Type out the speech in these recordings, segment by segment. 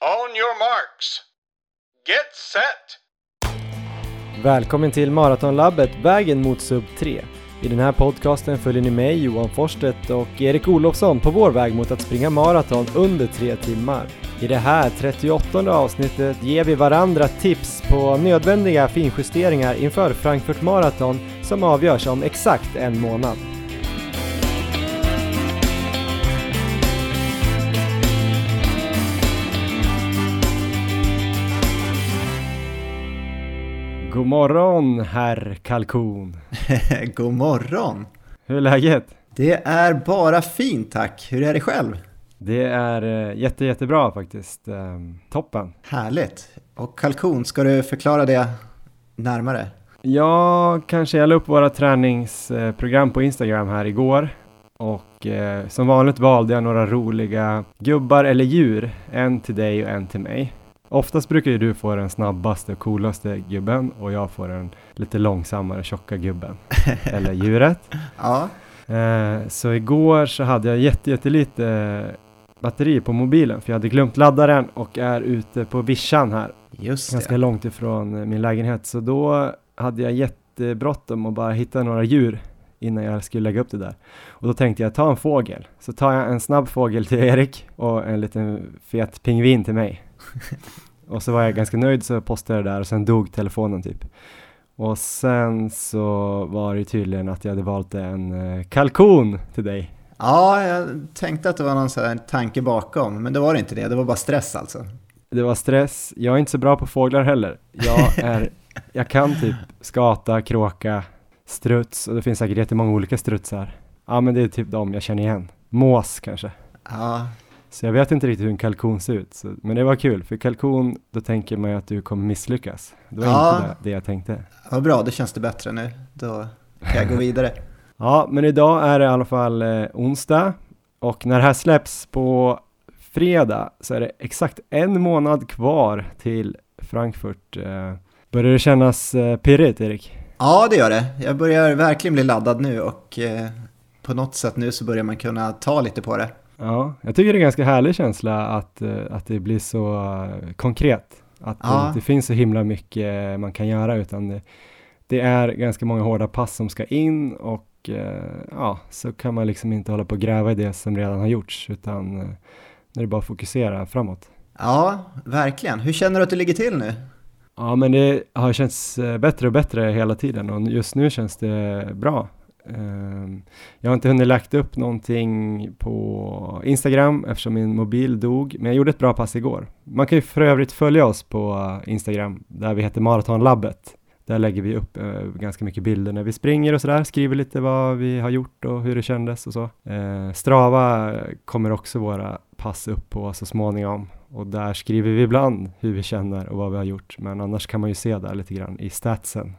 On your marks. Get set! Välkommen till Maratonlabbet, vägen mot sub 3. I den här podcasten följer ni mig, Johan Forsstedt och Erik Olofsson på vår väg mot att springa maraton under tre timmar. I det här 38 avsnittet ger vi varandra tips på nödvändiga finjusteringar inför Frankfurt Marathon som avgörs om exakt en månad. Morgon, herr kalkon! God morgon! Hur är läget? Det är bara fint tack. Hur är det själv? Det är eh, jätte, jättebra faktiskt. Ehm, toppen! Härligt! Och kalkon, ska du förklara det närmare? Ja, kanske jag la upp våra träningsprogram på Instagram här igår och eh, som vanligt valde jag några roliga gubbar eller djur, en till dig och en till mig. Oftast brukar ju du få den snabbaste och coolaste gubben och jag får den lite långsammare tjocka gubben, eller djuret. Ja, Eh, så igår så hade jag jätte, jättelite eh, batteri på mobilen för jag hade glömt ladda den och är ute på vischan här, just ganska det. långt ifrån eh, min lägenhet. Så då hade jag jättebråttom att bara hitta några djur innan jag skulle lägga upp det där. Och då tänkte jag ta en fågel. Så tar jag en snabb fågel till Erik och en liten fet pingvin till mig. och så var jag ganska nöjd så postade jag det där och sen dog telefonen typ. Och sen så var det tydligen att jag hade valt en eh, kalkon till dig. Ja, jag tänkte att det var någon sån här tanke bakom, men det var det inte det. Det var bara stress alltså. Det var stress, jag är inte så bra på fåglar heller. Jag, är, jag kan typ skata, kråka, struts och det finns säkert jättemånga olika strutsar. Ja men det är typ de jag känner igen. Mås kanske. Ja, Så jag vet inte riktigt hur en kalkon ser ut. Så, men det var kul, för kalkon, då tänker man ju att du kommer misslyckas. Det var Ja. inte det, det jag tänkte. vad bra. Då känns det bättre nu. Då kan jag gå vidare. Ja, men idag är det i alla fall eh, onsdag och när det här släpps på fredag så är det exakt en månad kvar till Frankfurt. Eh, börjar det kännas eh, pirrigt, Erik? Ja, det gör det. Jag börjar verkligen bli laddad nu och eh, på något sätt nu så börjar man kunna ta lite på det. Ja, jag tycker det är en ganska härlig känsla att, eh, att det blir så eh, konkret. Att det Ja. inte finns så himla mycket man kan göra utan det, det är ganska många hårda pass som ska in och eh, ja, så kan man liksom inte hålla på och gräva i det som redan har gjorts utan när det bara fokusera framåt. Ja, verkligen. Hur känner du att du ligger till nu? Ja, men det har känts bättre och bättre hela tiden och just nu känns det bra. Ehm, jag har inte hunnit lagt upp någonting på Instagram eftersom min mobil dog, men jag gjorde ett bra pass igår. Man kan ju för övrigt följa oss på Instagram där vi heter Maratonlabbet. Där lägger vi upp eh, ganska mycket bilder när vi springer och sådär, skriver lite vad vi har gjort och hur det kändes och så. Eh, Strava kommer också våra pass upp på så småningom och där skriver vi ibland hur vi känner och vad vi har gjort, men annars kan man ju se där lite grann i statsen.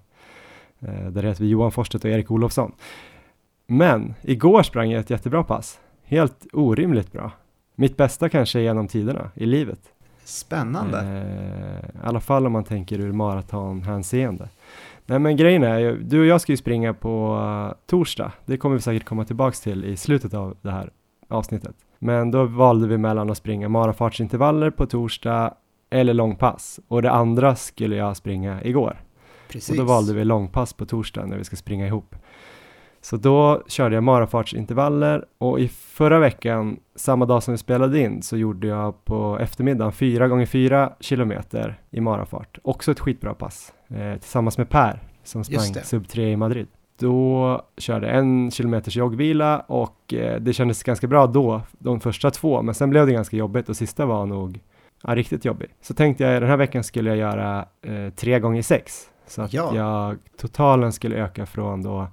Eh, där heter vi Johan Forsstedt och Erik Olofsson. Men igår sprang jag ett jättebra pass. Helt orimligt bra. Mitt bästa kanske genom tiderna i livet. Spännande. Eh, I alla fall om man tänker ur maratonhänseende. Nej men grejen är, ju, du och jag ska ju springa på eh, torsdag. Det kommer vi säkert komma tillbaks till i slutet av det här avsnittet. Men då valde vi mellan att springa marafartsintervaller på torsdag eller långpass. Och det andra skulle jag springa igår. Precis. Och då valde vi långpass på torsdag när vi ska springa ihop. Så då körde jag marafartsintervaller och i förra veckan, samma dag som vi spelade in, så gjorde jag på eftermiddagen 4 gånger 4 kilometer i marafart. Också ett skitbra pass, eh, tillsammans med Per som sprang sub 3 i Madrid. Då körde jag en kilometers joggvila och eh, det kändes ganska bra då, de första två, men sen blev det ganska jobbigt och sista var nog ja, riktigt jobbig. Så tänkte jag den här veckan skulle jag göra eh, 3 gånger 6 så att Ja. jag totalen skulle öka från då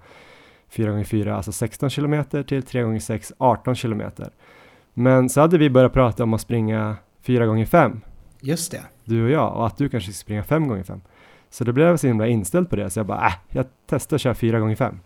4 gånger 4 alltså 16 kilometer till 3 gånger 6 18 kilometer. Men så hade vi börjat prata om att springa 4 gånger 5 Just det. du och jag, och att du kanske ska springa 5 gånger 5 Så det blev jag så himla inställd på det, så jag bara, äh, jag testar att köra 4 gånger 5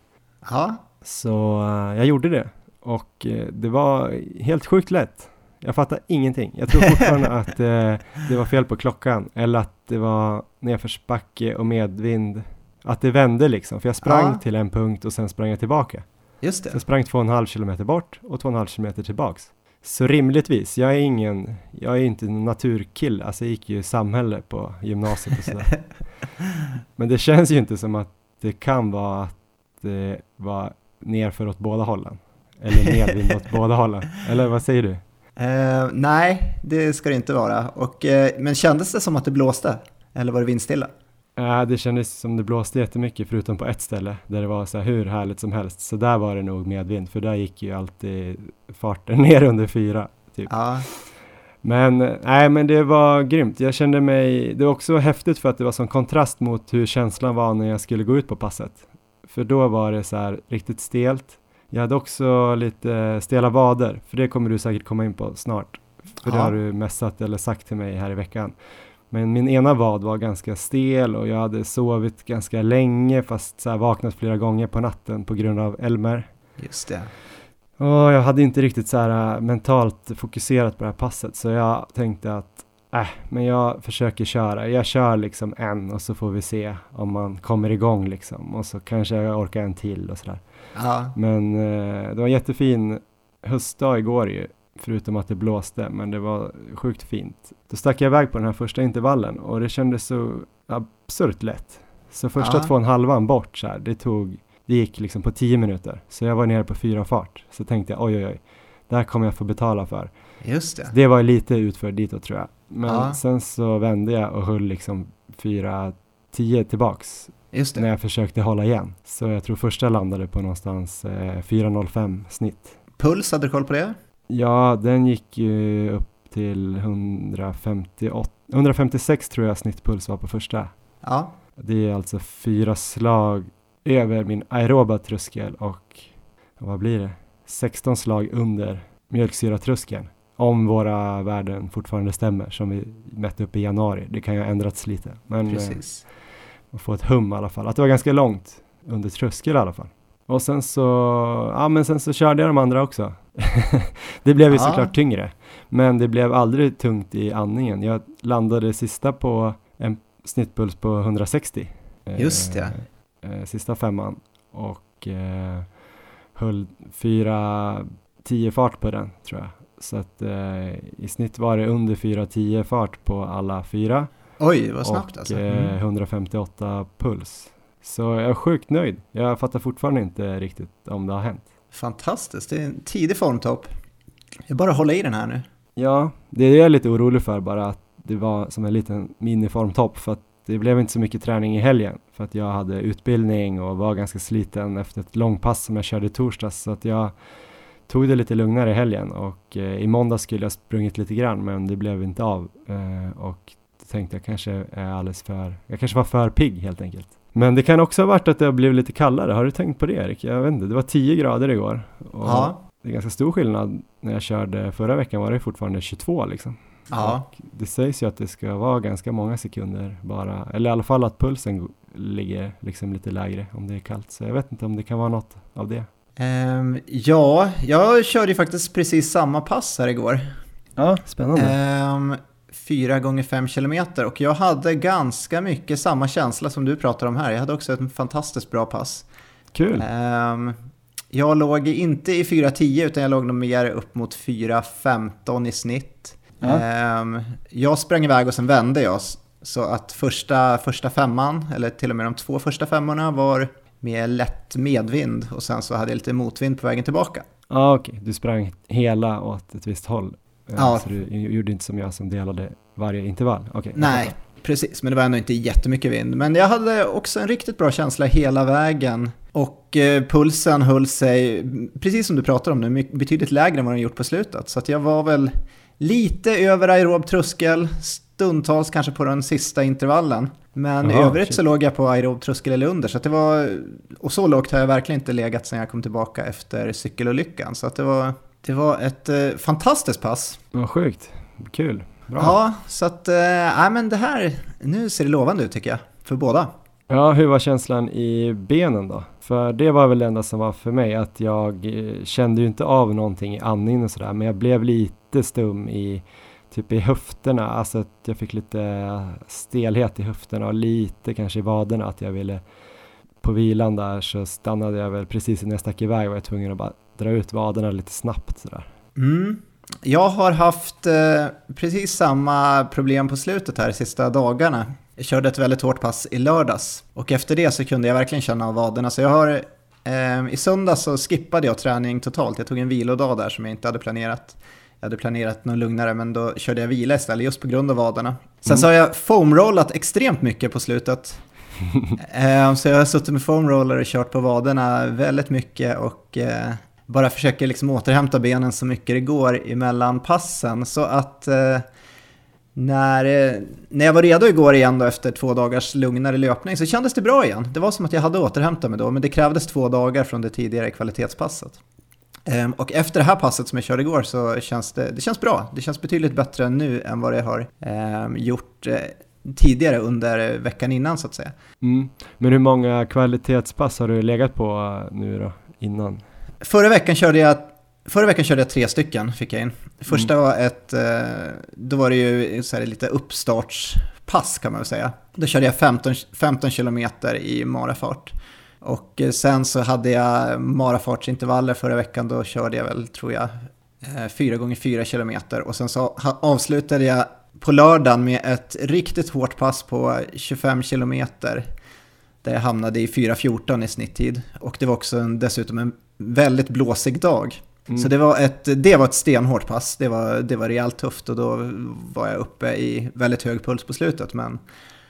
Ja, Så eh, jag gjorde det, och eh, det var helt sjukt lätt. Jag fattar ingenting. Jag tror fortfarande att eh, det var fel på klockan, eller att det var nedförsbacke och medvind. Att det vände liksom, för jag sprang Ja. till en punkt och sen sprang jag tillbaka. just Så jag det. sprang två och en halv kilometer bort och två och en halv kilometer tillbaks. Så rimligtvis, jag är ingen, jag är inte en naturkill, alltså jag gick ju samhälle på gymnasiet och sådär. Men det känns ju inte som att det kan vara att det var nerför åt båda hållen. Eller medvind åt båda hållen. Eller vad säger du? Eh, nej, det ska det inte vara. Och, eh, men kändes det som att det blåste? Eller var det vindstilla? Ja, det kändes som det blåste jättemycket förutom på ett ställe där det var så här hur härligt som helst. Så där var det nog medvind för där gick ju alltid farten ner under fyra. Typ. Ja, Men nej, men det var grymt. Jag kände mig, det var också häftigt för att det var sån kontrast mot hur känslan var när jag skulle gå ut på passet. För då var det så här riktigt stelt. Jag hade också lite stela vader, för det kommer du säkert komma in på snart. För det Ja. har du messat eller sagt till mig här i veckan. Men min ena vad var ganska stel och jag hade sovit ganska länge fast så vaknat flera gånger på natten på grund av Elmer. just det. Och jag hade inte riktigt så här äh, mentalt fokuserat på det här passet så jag tänkte att äh, men jag försöker köra. Jag kör liksom en och så får vi se om man kommer igång liksom och så kanske jag orkar en till och sådär. Ja, Men eh, det var en jättefin höstdag igår ju, förutom att det blåste, men det var sjukt fint. Då stack jag iväg på den här första intervallen och det kändes så absurt lätt. Så första Ja. två och en halvan bort så här, det tog, det gick liksom på tio minuter. Så jag var nere på fyra fart. Så tänkte jag oj oj oj, det här kommer jag få betala för. just det. Det var lite utför ditåt tror jag. Men Ja. sen så vände jag och höll liksom fyra tio tillbaks när jag försökte hålla igen. Så jag tror första landade på någonstans eh, 4.05 snitt. Puls, hade du koll på det? Ja, den gick ju upp till 158, 156 tror jag snittpuls var på första. Ja, Det är alltså fyra slag över min aeroba tröskel och vad blir det? 16 slag under mjölksyratröskeln. Om våra värden fortfarande stämmer som vi mätte upp i januari. Det kan ju ha ändrats lite. Men eh, precis. Och få ett hum i alla fall. Att det var ganska långt under tröskel i alla fall. Och sen så, ja men sen så körde jag de andra också. det blev ju Ja. såklart tyngre. Men det blev aldrig tungt i andningen. Jag landade sista på en snittpuls på 160. eh, Just det. Eh, sista femman. Och eh, höll fyra 10 fart på den tror jag. Så att eh, i snitt var det under 4-10 fart på alla fyra Oj, vad snabbt och alltså. eh, Mm. 158 puls. Så jag är sjukt nöjd. Jag fattar fortfarande inte riktigt om det har hänt. Fantastiskt, det är en tidig formtopp. Jag bara hålla i den här nu. Ja, det är jag lite orolig för bara att det var som en liten miniformtopp för att det blev inte så mycket träning i helgen för att jag hade utbildning och var ganska sliten efter ett långpass som jag körde i torsdags så att jag tog det lite lugnare i helgen och eh, i måndag skulle jag sprungit lite grann men det blev inte av eh, och tänkte jag kanske är alldeles för, jag kanske var för pigg helt enkelt. Men det kan också ha varit att det har blivit lite kallare. Har du tänkt på det Erik? Jag vet inte, det var 10 grader igår. Och ja. Det är ganska stor skillnad. När jag körde förra veckan var det fortfarande 22 liksom. Ja. Och det sägs ju att det ska vara ganska många sekunder bara, eller i alla fall att pulsen ligger liksom lite lägre om det är kallt. Så jag vet inte om det kan vara något av det. Um, ja, jag körde ju faktiskt precis samma pass här igår. Ja, spännande. Um, 4 gånger 5 kilometer och jag hade ganska mycket samma känsla som du pratar om här. Jag hade också ett fantastiskt bra pass. Kul! Um, jag låg inte i 4.10 utan jag låg nog mer upp mot 4.15 i snitt. Ja. Um, jag sprang iväg och sen vände jag. Så att första, första femman, eller till och med de två första femmorna var med lätt medvind och sen så hade jag lite motvind på vägen tillbaka. Ah, okej. Okay. Du sprang hela åt ett visst håll? Eh, Ja. Så du gjorde inte som jag som delade varje intervall. Jag Nej, precis. Men det var ändå inte jättemycket vind. Men jag hade också en riktigt bra känsla hela vägen. Och eh, pulsen höll sig, precis som du pratar om nu, betydligt lägre än vad den gjort på slutet. Så jag var väl lite över aerob tröskel, stundtals kanske på den sista intervallen. Men i övrigt shit. så låg jag på aerob tröskel eller under. Så det var, och så lågt har jag verkligen inte legat sedan jag kom tillbaka efter cykelolyckan. Så det var, det var ett eh, fantastiskt pass. Vad sjukt. Kul. Bra. Ja, så att, äh, nej men det här, nu ser det lovande ut tycker jag, för båda. Ja, hur var känslan i benen då? För det var väl det enda som var för mig, att jag eh, kände ju inte av någonting i andningen och sådär, men jag blev lite stum i typ i höfterna, alltså att jag fick lite stelhet i höfterna och lite kanske i vaderna, att jag ville på vilan där så stannade jag väl precis innan jag stack iväg och var jag tvungen att bara dra ut vaderna lite snabbt sådär. Mm. Jag har haft eh, precis samma problem på slutet här de sista dagarna. Jag körde ett väldigt hårt pass i lördags och efter det så kunde jag verkligen känna av vaderna. Så jag har, eh, I söndags så skippade jag träning totalt. Jag tog en vilodag där som jag inte hade planerat. Jag hade planerat något lugnare men då körde jag vila istället just på grund av vaderna. Sen mm. så har jag foamrollat extremt mycket på slutet. Ehm, så jag har suttit med foamroller och kört på vaderna väldigt mycket och eh, bara försöker liksom återhämta benen så mycket det går emellan passen. Så att eh, när, eh, när jag var redo igår igen då efter två dagars lugnare löpning så kändes det bra igen. Det var som att jag hade återhämtat mig då, men det krävdes två dagar från det tidigare kvalitetspasset. Ehm, och efter det här passet som jag körde igår så känns det, det känns bra. Det känns betydligt bättre nu än vad det har ehm, gjort tidigare under veckan innan så att säga. Mm. Men hur många kvalitetspass har du legat på nu då, innan? Förra veckan körde jag Förra veckan körde jag tre stycken, fick jag in. Första mm. var ett, eh, då var det ju så här lite uppstartspass kan man väl säga. Då körde jag 15, 15 kilometer i marafart. Och eh, sen så hade jag marafartsintervaller förra veckan, då körde jag väl, tror jag, 4 gånger 4 kilometer. Och sen så avslutade jag på lördagen med ett riktigt hårt pass på 25 kilometer. Där jag hamnade i 4.14 i snitttid. Och det var också en, dessutom en väldigt blåsig dag. Mm. Så det var, ett, det var ett stenhårt pass. Det var, det var rejält tufft och då var jag uppe i väldigt hög puls på slutet. Men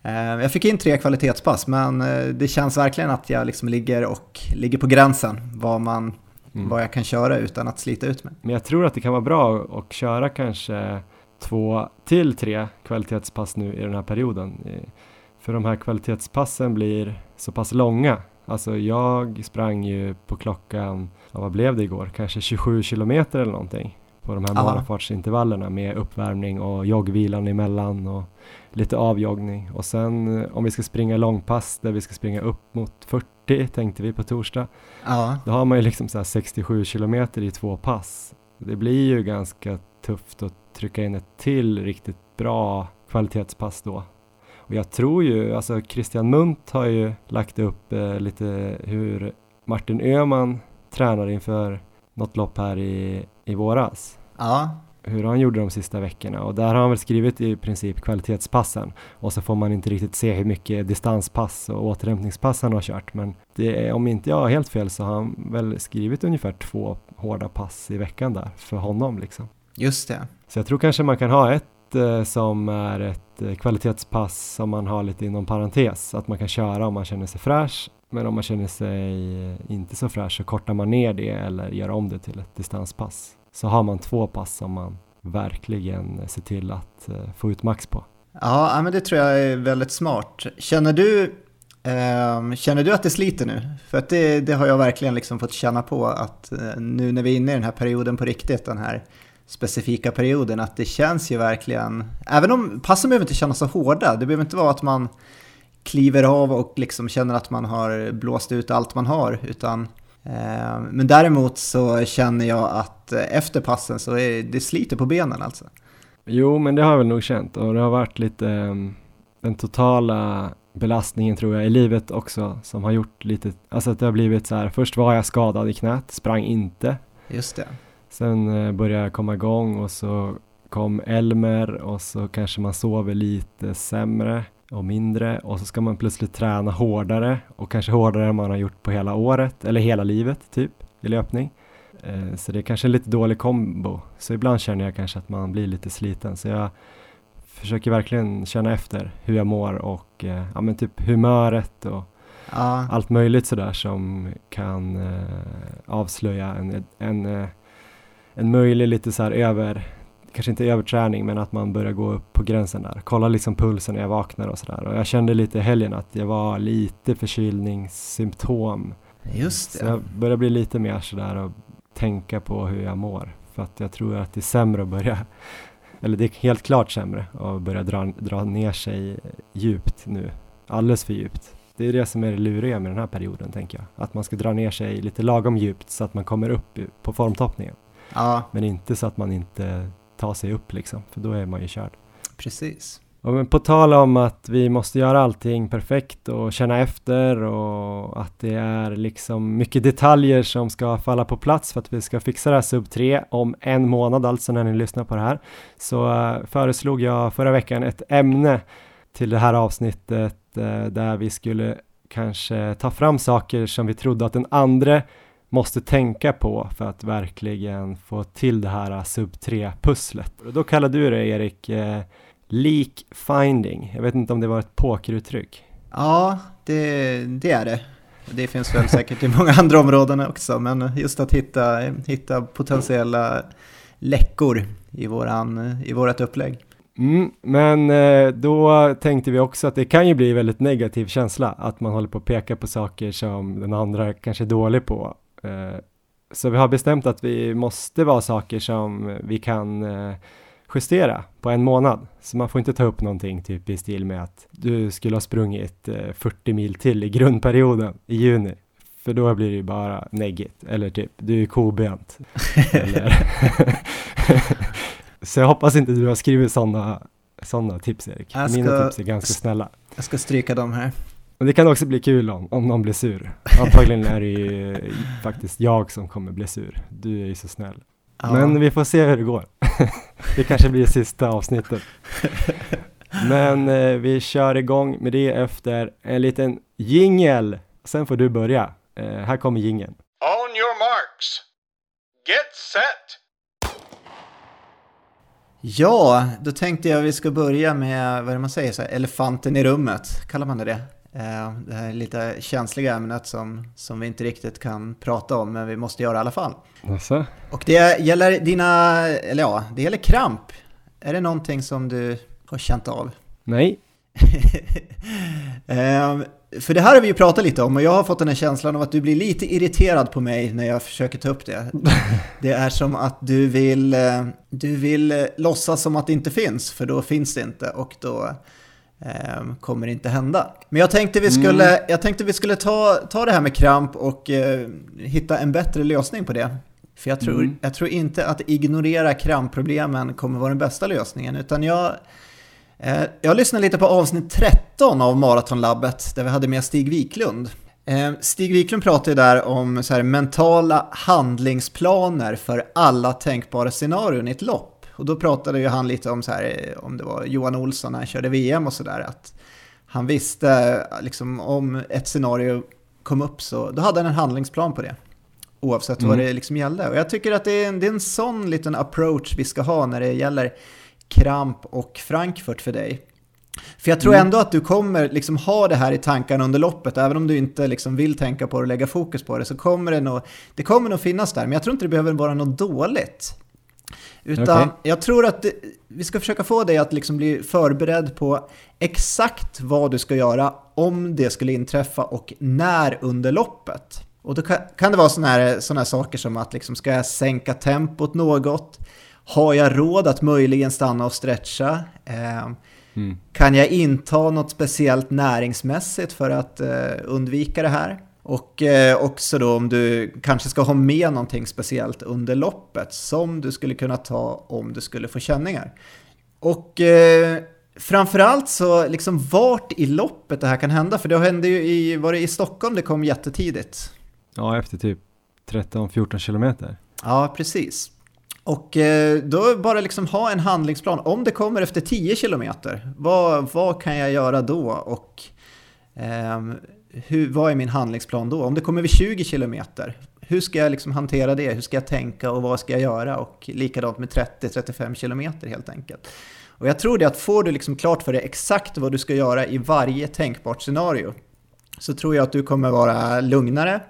eh, jag fick in tre kvalitetspass, men eh, det känns verkligen att jag liksom ligger, och, ligger på gränsen vad, man, mm. vad jag kan köra utan att slita ut mig. Men jag tror att det kan vara bra att köra kanske två till tre kvalitetspass nu i den här perioden. För de här kvalitetspassen blir så pass långa. Alltså jag sprang ju på klockan, ja, vad blev det igår, kanske 27 kilometer eller någonting på de här marafartsintervallerna med uppvärmning och joggvilan emellan och lite avjoggning. Och sen om vi ska springa långpass där vi ska springa upp mot 40 tänkte vi på torsdag. Ja. Då har man ju liksom så 67 kilometer i två pass. Det blir ju ganska tufft att trycka in ett till riktigt bra kvalitetspass då. Och jag tror ju, alltså Christian Munt har ju lagt upp eh, lite hur Martin Öhman tränar inför något lopp här i, i våras. Ja. Hur han gjorde de sista veckorna och där har han väl skrivit i princip kvalitetspassen och så får man inte riktigt se hur mycket distanspass och återhämtningspass han har kört men det är, om inte jag har helt fel så har han väl skrivit ungefär två hårda pass i veckan där för honom liksom. Just det. Så jag tror kanske man kan ha ett eh, som är ett eh, kvalitetspass som man har lite inom parentes, att man kan köra om man känner sig fräsch. Men om man känner sig eh, inte så fräsch så kortar man ner det eller gör om det till ett distanspass. Så har man två pass som man verkligen eh, ser till att eh, få ut max på. Ja, men det tror jag är väldigt smart. Känner du, eh, känner du att det sliter nu? För att det, det har jag verkligen liksom fått känna på att nu när vi är inne i den här perioden på riktigt, den här specifika perioden att det känns ju verkligen, även om passen behöver inte kännas så hårda, det behöver inte vara att man kliver av och liksom känner att man har blåst ut allt man har, utan eh, men däremot så känner jag att efter passen så är det sliter på benen alltså. Jo, men det har jag väl nog känt och det har varit lite um, den totala belastningen tror jag i livet också som har gjort lite, alltså att det har blivit så här, först var jag skadad i knät, sprang inte. Just det. Sen eh, började jag komma igång och så kom Elmer och så kanske man sover lite sämre och mindre och så ska man plötsligt träna hårdare och kanske hårdare än man har gjort på hela året eller hela livet typ i löpning. Eh, så det är kanske en lite dålig kombo. Så ibland känner jag kanske att man blir lite sliten. Så jag försöker verkligen känna efter hur jag mår och eh, ja, men typ humöret och ja. allt möjligt sådär som kan avslöja en, en en möjlig lite så här över, kanske inte överträning, men att man börjar gå upp på gränsen där. Kolla liksom pulsen när jag vaknar och sådär. Och jag kände lite i helgen att jag var lite förkylningssymptom. Just det. Så jag börjar bli lite mer sådär och tänka på hur jag mår. För att jag tror att det är sämre att börja, eller det är helt klart sämre att börja dra, dra ner sig djupt nu. Alldeles för djupt. Det är det som är det luriga med den här perioden tänker jag. Att man ska dra ner sig lite lagom djupt så att man kommer upp på formtoppningen. Ja. Men inte så att man inte tar sig upp liksom, för då är man ju körd. Precis. Och men på tal om att vi måste göra allting perfekt och känna efter och att det är liksom mycket detaljer som ska falla på plats för att vi ska fixa det här sub 3 om en månad, alltså när ni lyssnar på det här, så uh, föreslog jag förra veckan ett ämne till det här avsnittet uh, där vi skulle kanske ta fram saker som vi trodde att den andra måste tänka på för att verkligen få till det här sub 3-pusslet. Då kallade du det, Erik, eh, leak finding. Jag vet inte om det var ett pokeruttryck. Ja, det, det är det. Det finns väl säkert i många andra områden också, men just att hitta, hitta potentiella läckor i, våran, i vårat upplägg. Mm, men eh, då tänkte vi också att det kan ju bli väldigt negativ känsla att man håller på att peka på saker som den andra kanske är dålig på så vi har bestämt att vi måste vara saker som vi kan eh, justera på en månad. Så man får inte ta upp någonting typ i stil med att du skulle ha sprungit 40 eh, mil till i grundperioden i juni. För då blir det ju bara neggigt. Eller typ, du är kobent. så jag hoppas inte du har skrivit sådana sådana tips Erik. Ska, Mina tips är ganska snälla. Jag ska stryka dem här. Men det kan också bli kul om, om någon blir sur. Antagligen är det ju faktiskt jag som kommer bli sur. Du är ju så snäll. Ja. Men vi får se hur det går. det kanske blir sista avsnittet. Men eh, vi kör igång med det efter en liten jingel. Sen får du börja. Eh, här kommer jingeln. On your marks. Get set. Ja, då tänkte jag vi ska börja med, vad är det man säger, så här, elefanten i rummet. Kallar man det det? Eh, det här lite känsliga ämnet som, som vi inte riktigt kan prata om, men vi måste göra i alla fall. Alltså. Och det gäller dina, eller ja, det gäller kramp. Är det någonting som du har känt av? Nej. um, för det här har vi ju pratat lite om och jag har fått den här känslan av att du blir lite irriterad på mig när jag försöker ta upp det. Det är som att du vill, eh, du vill låtsas som att det inte finns, för då finns det inte och då kommer inte hända. Men jag tänkte vi skulle, mm. jag tänkte vi skulle ta, ta det här med kramp och eh, hitta en bättre lösning på det. För jag tror, mm. jag tror inte att ignorera krampproblemen kommer vara den bästa lösningen, utan jag eh, jag lyssnade lite på avsnitt 13 av Maratonlabbet där vi hade med Stig Wiklund. Eh, Stig Wiklund pratade där om så här, mentala handlingsplaner för alla tänkbara scenarion i ett lopp. Och då pratade ju han lite om så här, om det var Johan Olsson när han körde VM och sådär, att han visste liksom om ett scenario kom upp så då hade han en handlingsplan på det. Oavsett mm. vad det liksom gällde. Och jag tycker att det är, en, det är en sån liten approach vi ska ha när det gäller Kramp och Frankfurt för dig. För jag tror mm. ändå att du kommer liksom ha det här i tankarna under loppet, även om du inte liksom vill tänka på det och lägga fokus på det, så kommer det nog, det kommer nog finnas där. Men jag tror inte det behöver vara något dåligt. Utan okay. jag tror att det, vi ska försöka få dig att liksom bli förberedd på exakt vad du ska göra om det skulle inträffa och när under loppet. Och då kan, kan det vara sådana här, såna här saker som att liksom, ska jag sänka tempot något? Har jag råd att möjligen stanna och stretcha? Eh, mm. Kan jag inta något speciellt näringsmässigt för att eh, undvika det här? Och eh, också då om du kanske ska ha med någonting speciellt under loppet som du skulle kunna ta om du skulle få känningar. Och eh, framförallt så liksom vart i loppet det här kan hända, för det hände ju i, var det i Stockholm det kom jättetidigt? Ja, efter typ 13-14 kilometer. Ja, precis. Och eh, då bara liksom ha en handlingsplan. Om det kommer efter 10 kilometer, vad, vad kan jag göra då? Och eh, hur, vad är min handlingsplan då? Om det kommer vid 20 kilometer, hur ska jag liksom hantera det? Hur ska jag tänka och vad ska jag göra? Och likadant med 30-35 kilometer helt enkelt. Och jag tror det att får du liksom klart för dig exakt vad du ska göra i varje tänkbart scenario så tror jag att du kommer vara lugnare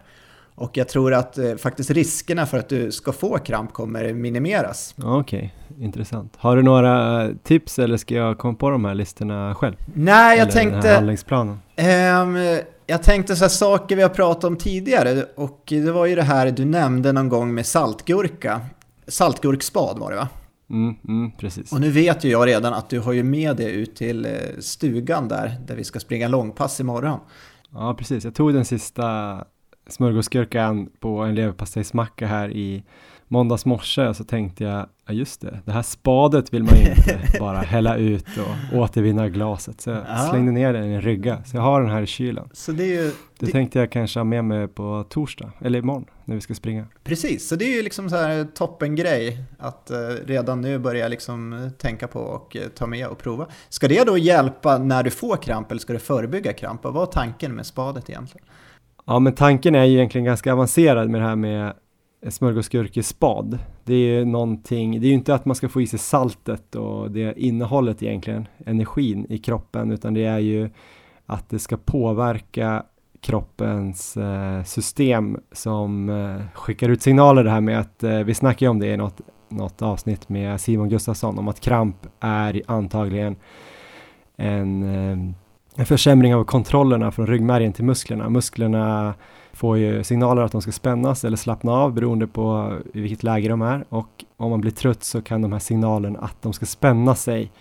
och jag tror att eh, faktiskt riskerna för att du ska få kramp kommer minimeras. Okej, okay. intressant. Har du några tips eller ska jag komma på de här listorna själv? Nej, jag eller tänkte... Den här handlingsplanen? Um, jag tänkte så här saker vi har pratat om tidigare och det var ju det här du nämnde någon gång med saltgurka. Saltgurkspad var det va? Mm, mm, precis. Och nu vet ju jag redan att du har ju med det ut till eh, stugan där, där vi ska springa långpass imorgon. Ja, precis. Jag tog den sista smörgåsgurkan på en leverpastejsmacka här i måndags morse så tänkte jag, ja just det, det här spadet vill man ju inte bara hälla ut och återvinna glaset. Så jag Ja. slängde ner den i en rygga, så jag har den här i kylen. Så det är ju, Det det, tänkte jag kanske ha med mig på torsdag, eller imorgon, när vi ska springa. precis, så det är ju liksom så här toppen grej att eh, redan nu börja liksom eh, tänka på och eh, ta med och prova. Ska det då hjälpa när du får kramp eller ska det förebygga kramp? Och vad är tanken med spadet egentligen? Ja, men tanken är ju egentligen ganska avancerad med det här med smörgåsgurkespad. Det är ju någonting, det är ju inte att man ska få i sig saltet och det innehållet egentligen, energin i kroppen, utan det är ju att det ska påverka kroppens eh, system som eh, skickar ut signaler det här med att, eh, vi snackade ju om det i något, något avsnitt med Simon Gustafsson, om att kramp är antagligen en, eh, en försämring av kontrollerna från ryggmärgen till musklerna. Musklerna får ju signaler att de ska spännas eller slappna av beroende på i vilket läge de är och om man blir trött så kan de här signalerna att de ska spänna sig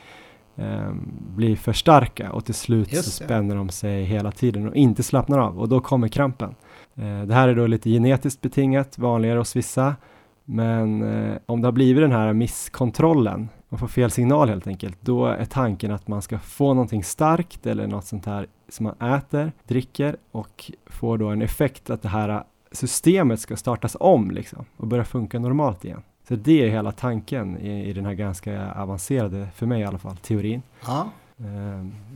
eh, bli för starka och till slut Just så det. spänner de sig hela tiden och inte slappnar av och då kommer krampen. Eh, det här är då lite genetiskt betingat, vanligare hos vissa, men eh, om det har blivit den här misskontrollen, man får fel signal helt enkelt, då är tanken att man ska få någonting starkt eller något sånt här som man äter, dricker och får då en effekt att det här systemet ska startas om liksom och börja funka normalt igen. Så det är hela tanken i, i den här ganska avancerade, för mig i alla fall, teorin. Ja,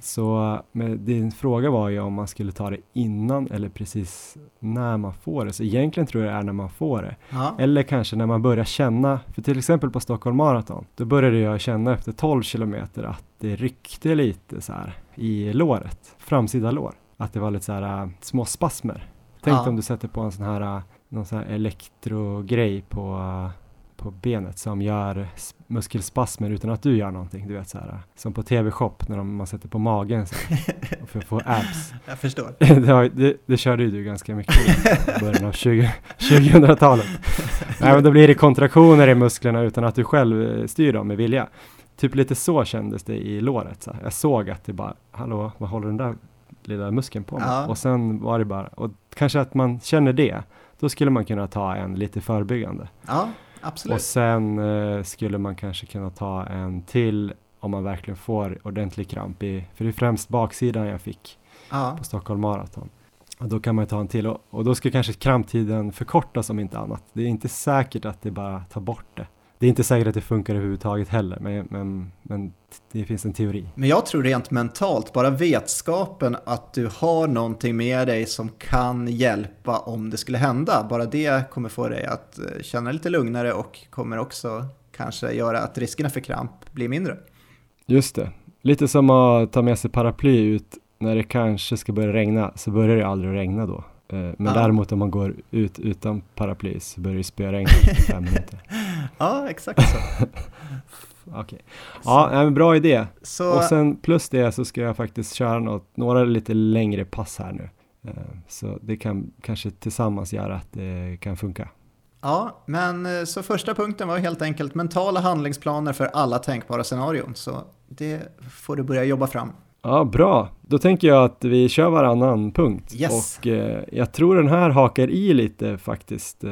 så men din fråga var ju om man skulle ta det innan eller precis när man får det. Så egentligen tror jag det är när man får det. ja. Eller kanske när man börjar känna, för till exempel på Stockholm Marathon, då började jag känna efter 12 kilometer att det ryckte lite så här i låret, framsida lår. Att det var lite så här äh, små spasmer. Tänk Ja. om du sätter på en sån här, äh, någon sån här elektrogrej på, på benet som gör muskelspasmer utan att du gör någonting. Du vet så här, som på TV-shop när de, man sätter på magen så här, för att få abs. Jag förstår. det, det, det körde ju du ganska mycket i början av 20 2000-talet. Nej, men då blir det kontraktioner i musklerna utan att du själv eh, styr dem med vilja. Typ lite så kändes det i låret. Så här. Jag såg att det bara, hallå, vad håller den där lilla muskeln på med? Ja. Och sen var det bara, och kanske att man känner det, då skulle man kunna ta en lite förebyggande. Ja, Och absolut. sen eh, skulle man kanske kunna ta en till om man verkligen får ordentlig kramp i, för det är främst baksidan jag fick Ja, på Stockholm Marathon. Och då kan man ta en till och, och då ska kanske kramptiden förkortas om inte annat. Det är inte säkert att det bara tar bort det. Det är inte säkert att det funkar överhuvudtaget heller, men, men, men det finns en teori. men jag tror rent mentalt, bara vetskapen att du har någonting med dig som kan hjälpa om det skulle hända, bara det kommer få dig att eh, känna lite lugnare och kommer också kanske göra att riskerna för kramp blir mindre. Just det, lite som att ta med sig paraply ut när det kanske ska börja regna, så börjar det aldrig regna då. Eh, Men Ja. däremot om man går ut utan paraply så börjar det spöregna efter fem minuter. Ja, exakt så. Okej. Ja, nej, men bra idé. Så, Och sen plus det så ska jag faktiskt köra något, några lite längre pass här nu. Eh, Så det kan kanske tillsammans göra att det kan funka. ja, men eh, så första punkten var helt enkelt mentala handlingsplaner för alla tänkbara scenarion. Så det får du börja jobba fram. Ja, bra. Då tänker jag att vi kör varannan punkt. Yes. Och eh, jag tror den här hakar i lite faktiskt eh,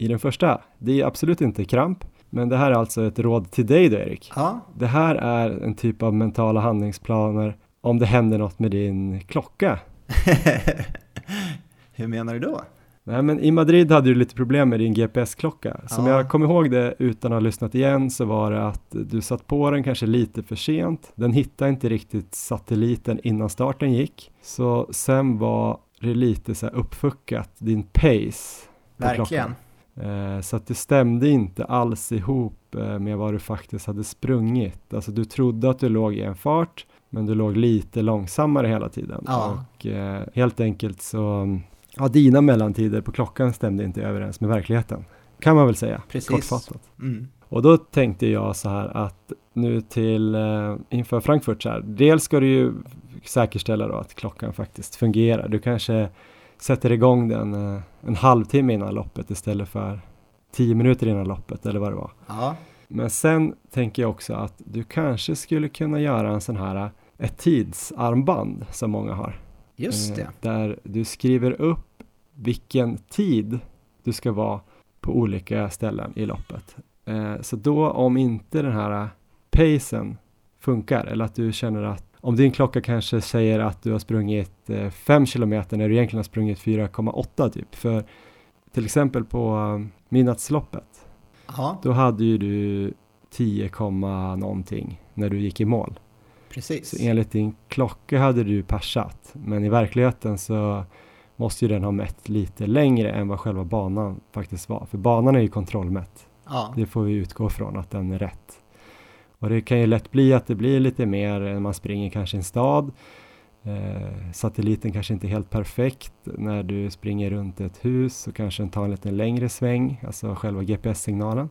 i den första. Det är absolut inte kramp, men det här är alltså ett råd till dig då Erik. Ja, Det här är en typ av mentala handlingsplaner om det händer något med din klocka. hur menar du då? Nej men i Madrid hade du lite problem med din GPS-klocka. Som Ja. jag kommer ihåg det utan att ha lyssnat igen så var det att du satt på den kanske lite för sent. Den hittade inte riktigt satelliten innan starten gick. Så sen var det lite så här uppfuckat, din pace. Verkligen. klockan. Eh, så att det stämde inte alls ihop eh, med vad du faktiskt hade sprungit. Alltså du trodde att du låg i en fart men du låg lite långsammare hela tiden. Ja. Och eh, helt enkelt så, ja dina mellantider på klockan stämde inte överens med verkligheten. Kan man väl säga, Precis. kortfattat. Mm. Och då tänkte jag så här att nu till eh, inför Frankfurt så här, dels ska du ju säkerställa då att klockan faktiskt fungerar. Du kanske sätter igång den eh, en halvtimme innan loppet istället för tio minuter innan loppet eller vad det var. Ja, Men sen tänker jag också att du kanske skulle kunna göra en sån här eh, ett tidsarmband som många har. just Eh, det. Där du skriver upp vilken tid du ska vara på olika ställen i loppet. Så då om inte den här pacen funkar eller att du känner att om din klocka kanske säger att du har sprungit 5 eh, kilometer när du egentligen har sprungit 4,8 typ. För till exempel på um, midnattsloppet. Aha. Då hade ju du 10, någonting när du gick i mål. Precis. Så enligt din klocka hade du persat. Men i verkligheten så måste ju den ha mätt lite längre än vad själva banan faktiskt var. För banan är ju kontrollmätt. Ja. Det får vi utgå från att den är rätt. Och det kan ju lätt bli att det blir lite mer när man springer kanske i en stad. Eh, satelliten kanske inte är helt perfekt. När du springer runt ett hus så kanske den tar en lite längre sväng, alltså själva GPS-signalen.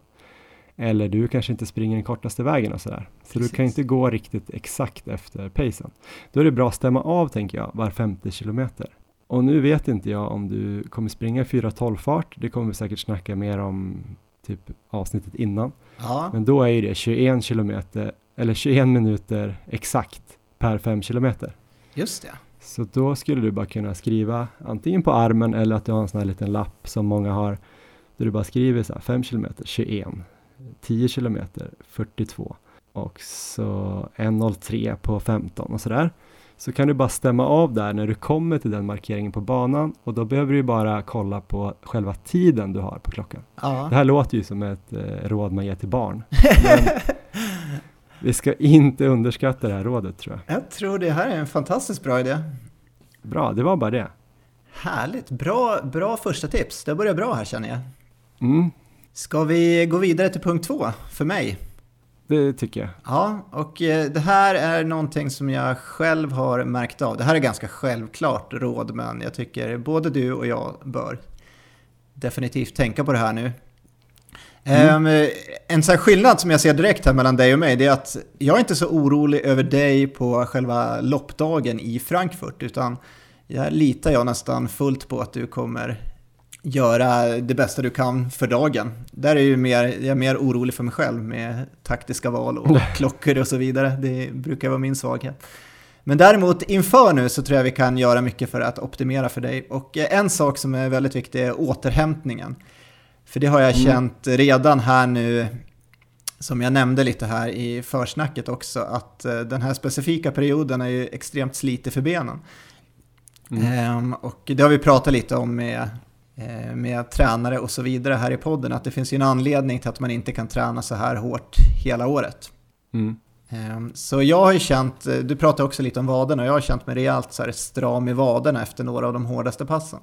Eller du kanske inte springer den kortaste vägen och sådär. Så Precis. du kan inte gå riktigt exakt efter pacen. Då är det bra att stämma av, tänker jag, var 50 kilometer. Och nu vet inte jag om du kommer springa 4.12 fart. Det kommer vi säkert snacka mer om typ avsnittet innan. Ja. Men då är ju det 21 kilometer, eller 21 minuter exakt per 5 kilometer. Just det. Så då skulle du bara kunna skriva antingen på armen eller att du har en sån här liten lapp som många har. Där du bara skriver så här 5 kilometer 21, 10 kilometer 42 och så 1.03 på 15 och sådär så kan du bara stämma av där när du kommer till den markeringen på banan och då behöver du bara kolla på själva tiden du har på klockan. Ja. Det här låter ju som ett eh, råd man ger till barn. Vi ska inte underskatta det här rådet tror jag. Jag tror det här är en fantastiskt bra idé. Bra, det var bara det. Härligt, bra, bra första tips. Det börjar bra här känner jag. Mm. Ska vi gå vidare till punkt två för mig? Det tycker jag. Ja, och eh, det här är någonting som jag själv har märkt av. Det här är ganska självklart råd, men jag tycker både du och jag bör definitivt tänka på det här nu. Mm. Um, en sån skillnad som jag ser direkt här mellan dig och mig, det är att jag är inte så orolig över dig på själva loppdagen i Frankfurt, utan jag litar jag nästan fullt på att du kommer göra det bästa du kan för dagen. Där är ju mer, jag är mer orolig för mig själv med taktiska val och klockor och så vidare. Det brukar vara min svaghet. Men däremot inför nu så tror jag vi kan göra mycket för att optimera för dig. Och en sak som är väldigt viktig är återhämtningen. För det har jag mm. känt redan här nu, som jag nämnde lite här i försnacket också, att eh, den här specifika perioden är ju extremt slitig för benen. Mm. Ehm, och det har vi pratat lite om med Eh, med tränare och så vidare här i podden, att det finns ju en anledning till att man inte kan träna så här hårt hela året. Mm. Ehm, så jag har ju känt, eh, du pratade också lite om vaderna, jag har känt mig rejält så här stram i vaderna efter några av de hårdaste passen.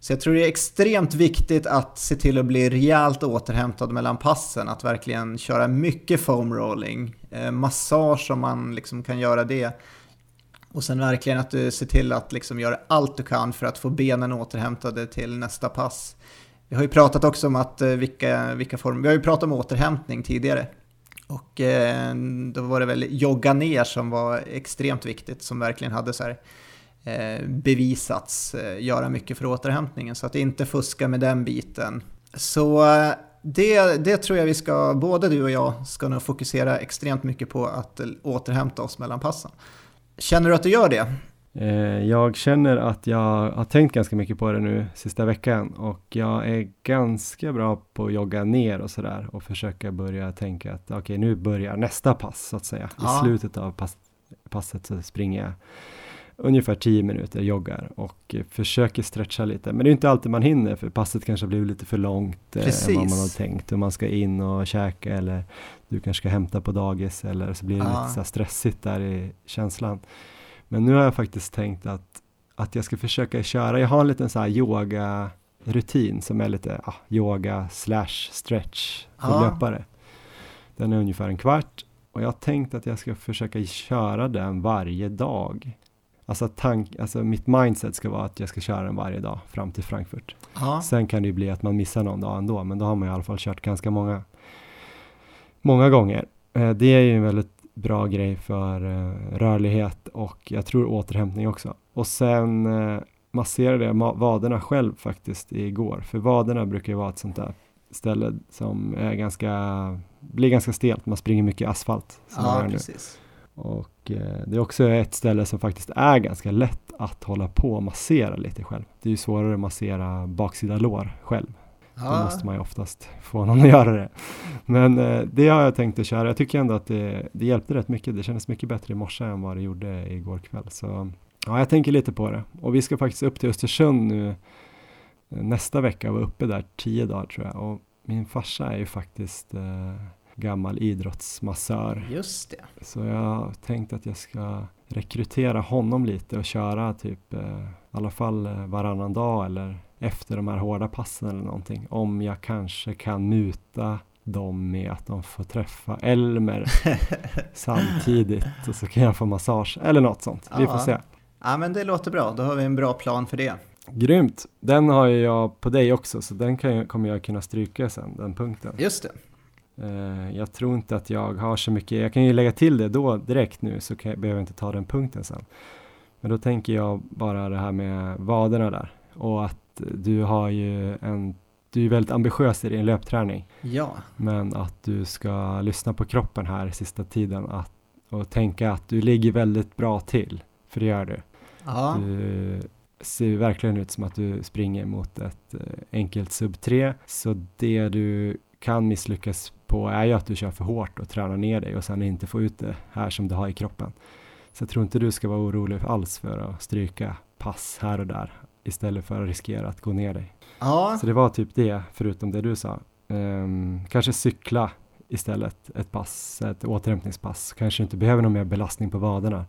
Så jag tror det är extremt viktigt att se till att bli rejält återhämtad mellan passen, att verkligen köra mycket foam rolling, eh, massage om man liksom kan göra det. Och sen verkligen att du ser till att liksom göra allt du kan för att få benen återhämtade till nästa pass. Vi har ju pratat också om att eh, vilka, vilka former, vi har ju pratat om återhämtning tidigare. Och eh, då var det väl jogga ner som var extremt viktigt, som verkligen hade så här, eh, bevisats eh, göra mycket för återhämtningen. Så att inte fuska med den biten. Så eh, det, det tror jag vi ska, både du och jag, ska nog fokusera extremt mycket på att eh, återhämta oss mellan passen. Känner du att du gör det? Eh, jag känner att jag har tänkt ganska mycket på det nu sista veckan och jag är ganska bra på att jogga ner och sådär och försöka börja tänka att okej okay, nu börjar nästa pass så att säga. Ja. I slutet av pass, passet så springer jag ungefär 10 minuter, joggar och försöker stretcha lite. Men det är inte alltid man hinner för passet kanske blir lite för långt eh, än vad man har tänkt och man ska in och käka eller du kanske ska hämta på dagis eller så blir det ah. lite så stressigt där i känslan. Men nu har jag faktiskt tänkt att, att jag ska försöka köra, jag har en liten så här yoga rutin som är lite ah, yoga slash stretch för ah. löpare. Den är ungefär en kvart och jag har tänkt att jag ska försöka köra den varje dag. Alltså, tank, alltså mitt mindset ska vara att jag ska köra den varje dag fram till Frankfurt. Ja. Sen kan det ju bli att man missar någon dag ändå, men då har man i alla fall kört ganska många, många gånger. Eh, det är ju en väldigt bra grej för eh, rörlighet och jag tror återhämtning också. Och sen eh, masserade jag vaderna själv faktiskt igår, för vaderna brukar ju vara ett sånt där ställe som är ganska, blir ganska stelt, man springer mycket asfalt. Ja, precis. Och eh, det är också ett ställe som faktiskt är ganska lätt att hålla på och massera lite själv. Det är ju svårare att massera baksida lår själv. Då Ja. måste man ju oftast få någon att göra det. Men eh, det har jag tänkt att köra. Jag tycker ändå att det, det hjälpte rätt mycket. Det kändes mycket bättre i morse än vad det gjorde igår kväll. Så ja, jag tänker lite på det. Och vi ska faktiskt upp till Östersund nu eh, nästa vecka och vara uppe där tio dagar tror jag. Och min farsa är ju faktiskt eh, gammal idrottsmassör. Just det. Så jag har tänkt att jag ska rekrytera honom lite och köra typ eh, i alla fall eh, varannan dag eller efter de här hårda passen eller någonting. Om jag kanske kan muta dem med att de får träffa Elmer samtidigt och så kan jag få massage eller något sånt. Vi får se. Ja, men det låter bra. Då har vi en bra plan för det. Grymt! Den har jag på dig också så den kan jag, kommer jag kunna stryka sen, den punkten. Just det. Eh, jag tror inte att jag har så mycket, jag kan ju lägga till det då direkt nu så jag, behöver jag inte ta den punkten sen. Men då tänker jag bara det här med vaderna där och att du har ju en, du är väldigt ambitiös i din löpträning Ja. men att du ska lyssna på kroppen här sista tiden att, och tänka att du ligger väldigt bra till, för det gör du. Ja. Du ser verkligen ut som att du springer mot ett eh, enkelt sub 3. Så det du kan misslyckas på är ju att du kör för hårt och tränar ner dig och sen inte får ut det här som du har i kroppen. Så jag tror inte du ska vara orolig alls för att stryka pass här och där istället för att riskera att gå ner dig. Ja. Så det var typ det, förutom det du sa. Ehm, kanske cykla istället ett pass, ett återhämtningspass. Kanske inte behöver någon mer belastning på vaderna.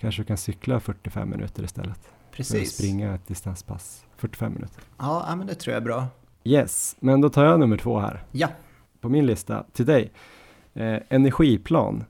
Kanske du kan cykla 45 minuter istället. För Precis. springa ett distanspass 45 minuter. Ja, ja, men det tror jag är bra. Yes, men då tar jag nummer två här Ja. På min lista till dig. Eh, energiplan.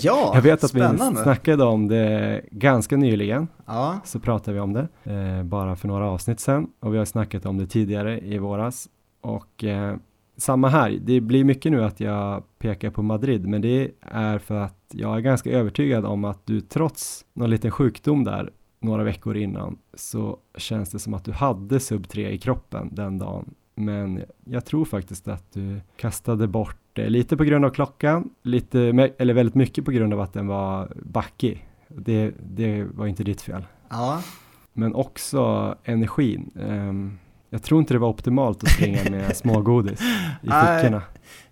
Ja, jag vet att spännande. vi snackade om det ganska nyligen. Ja, så pratade vi om det eh, bara för några avsnitt sedan och vi har snackat om det tidigare i våras och eh, samma här, det blir mycket nu att jag pekar på Madrid men det är för att jag är ganska övertygad om att du trots någon liten sjukdom där några veckor innan så känns det som att du hade sub 3 i kroppen den dagen men jag tror faktiskt att du kastade bort det lite på grund av klockan, lite, eller väldigt mycket på grund av att den var backig. Det, det var inte ditt fel ja, men också energin. Ehm, jag tror inte det var optimalt att springa med smågodis i fickorna.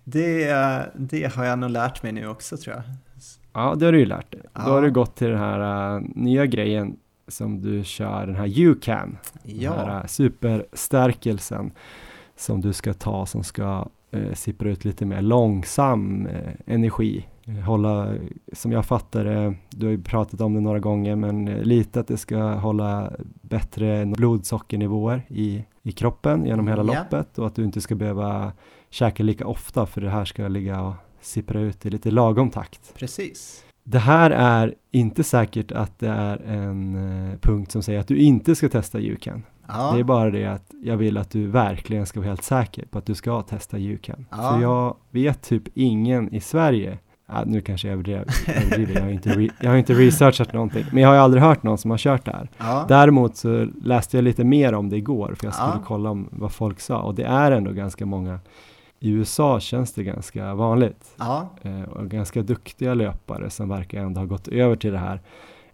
det, det har jag nog lärt mig nu också tror jag. Ja, det har du ju lärt dig. Då Ja. har du gått till den här äh, nya grejen som du kör, den här. Den Ja, här äh, superstärkelsen som du ska ta som ska eh, sippra ut lite mer långsam eh, energi. Eh, Hålla, som jag fattar det, du har ju pratat om det några gånger, men eh, lite att det ska hålla bättre blodsockernivåer i, i kroppen genom hela Ja. loppet och att du inte ska behöva käka lika ofta för det här ska ligga och sippra ut i lite lagom takt. precis. Det här är inte säkert att det är en eh, punkt som säger att du inte ska testa YouCan. Ja, Det är bara det att jag vill att du verkligen ska vara helt säker på att du ska testa YouCan. Ja. För jag vet typ ingen i Sverige, ja, nu kanske jag överdriver, jag, har inte re, jag har inte researchat någonting, men jag har ju aldrig hört någon som har kört det här. ja, Däremot så läste jag lite mer om det igår, för jag skulle kolla om vad folk sa, och det är ändå ganska många. I USA känns det ganska vanligt ja, eh, och ganska duktiga löpare som verkar ändå ha gått över till det här.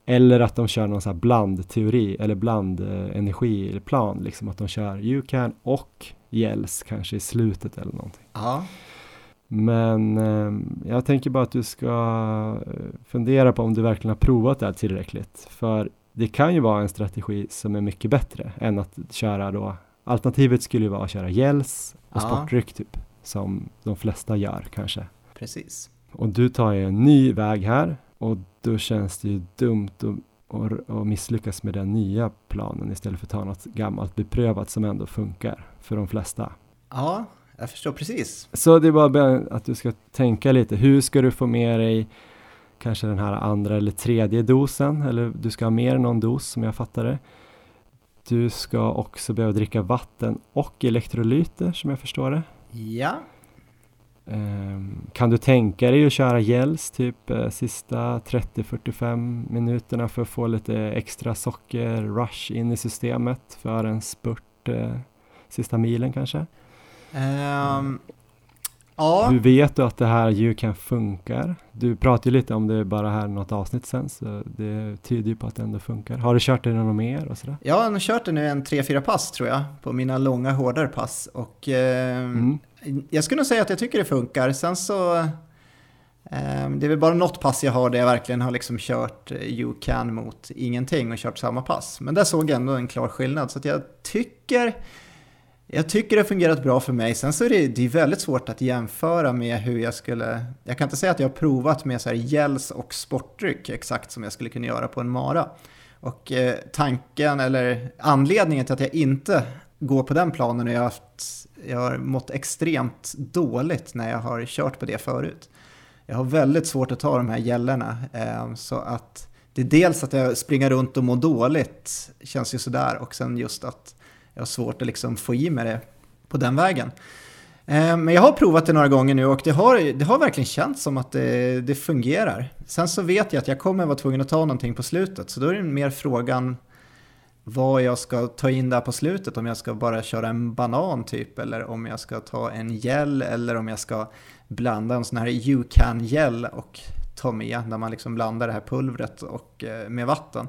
Eller att de kör någon sån här blandteori eller blandenergiplan, liksom att de kör YouCan och gels kanske i slutet eller någonting. ja, Men eh, jag tänker bara att du ska eh, fundera på om du verkligen har provat det här tillräckligt. För det kan ju vara en strategi som är mycket bättre än att köra då. Alternativet skulle ju vara att köra gels och Ja. sportdryck typ, som de flesta gör kanske. precis. Och du tar ju en ny väg här och då känns det ju dumt att, att, att misslyckas med den nya planen istället för att ta något gammalt beprövat som ändå funkar för de flesta. Ja, jag förstår precis. Så det är bara att du ska tänka lite, hur ska du få med dig kanske den här andra eller tredje dosen eller du ska ha mer än någon dos som jag fattar det. Du ska också behöva dricka vatten och elektrolyter som jag förstår det. Ja, Ehm, kan du tänka dig att köra gels typ eh, sista 30-45 minuterna för att få lite extra socker, rush in i systemet för en spurt eh, sista milen kanske? Um, Ja. Hur vet du att det här UCAN funkar? Du pratade ju lite om det bara här något avsnitt sen, så det tyder ju på att det ändå funkar. Har du kört det något mer och sådär? Jag har kört det nu en 3-4 pass tror jag, på mina långa hårdare pass. Och eh, mm. jag skulle nog säga att jag tycker det funkar. Sen så, eh, det är väl bara något pass jag har där jag verkligen har liksom kört UCAN mot ingenting och kört samma pass. Men där såg jag ändå en klar skillnad, så jag tycker jag tycker det har fungerat bra för mig. Sen så är det, det är väldigt svårt att jämföra med hur jag skulle... Jag kan inte säga att jag har provat med så här gels och sportdryck exakt som jag skulle kunna göra på en mara. Och eh, tanken, eller anledningen till att jag inte går på den planen är att jag, haft, jag har mått extremt dåligt när jag har kört på det förut. Jag har väldigt svårt att ta de här gällorna. Eh, så att det är dels att jag springer runt och mår dåligt, känns ju sådär, och sen just att jag har svårt att liksom få i mig det på den vägen. Eh, men jag har provat det några gånger nu och det har, det har verkligen känts som att det, det, fungerar. Sen så vet jag att jag kommer vara tvungen att ta någonting på slutet, så då är det mer frågan vad jag ska ta in där på slutet, om jag ska bara köra en banan typ, eller om jag ska ta en gel, eller om jag ska blanda en sån här UCAN-gel och ta med, där man liksom blandar det här pulvret och, eh, med vatten.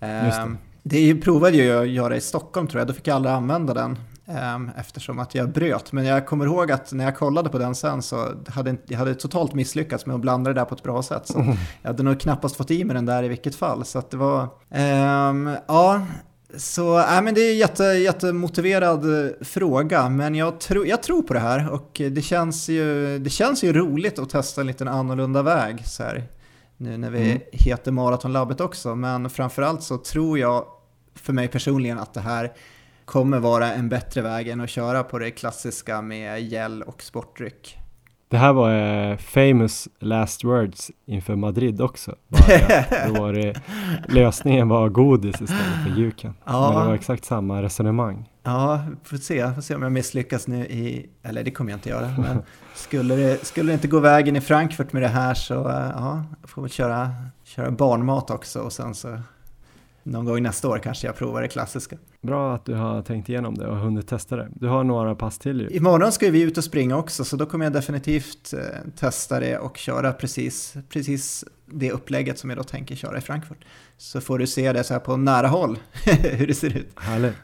Just det. Det provade jag att göra i Stockholm tror jag, då fick jag aldrig använda den ehm, eftersom att jag bröt. Men jag kommer ihåg att när jag kollade på den sen så hade jag hade totalt misslyckats med att blanda det där på ett bra sätt. Så mm. jag hade nog knappast fått i mig den där i vilket fall. Så det var, um, ja, så äh, men det är en jätte, jättemotiverad eh, fråga, men jag, tro, jag tror på det här och det känns, ju, det känns ju roligt att testa en liten annorlunda väg. Så här nu när vi mm. heter Maratonlabbet också. Men framförallt så tror jag för mig personligen att det här kommer vara en bättre väg än att köra på det klassiska med gel och sportdryck. Det här var eh, famous last words inför Madrid också. Bara, då var det, lösningen var godis istället för juken. Ja. Men det var exakt samma resonemang. Ja, får se, får se om jag misslyckas nu i, eller det kommer jag inte göra, men skulle det, skulle det inte gå vägen i Frankfurt med det här så eh, ja, jag får väl köra, köra barnmat också och sen så någon gång nästa år kanske jag provar det klassiska. Bra att du har tänkt igenom det och hunnit testa det. Du har några pass till ju. Imorgon ska vi ut och springa också så då kommer jag definitivt eh, testa det och köra precis, precis det upplägget som jag då tänker köra i Frankfurt. Så får du se det så här på nära håll hur det ser ut. Härligt.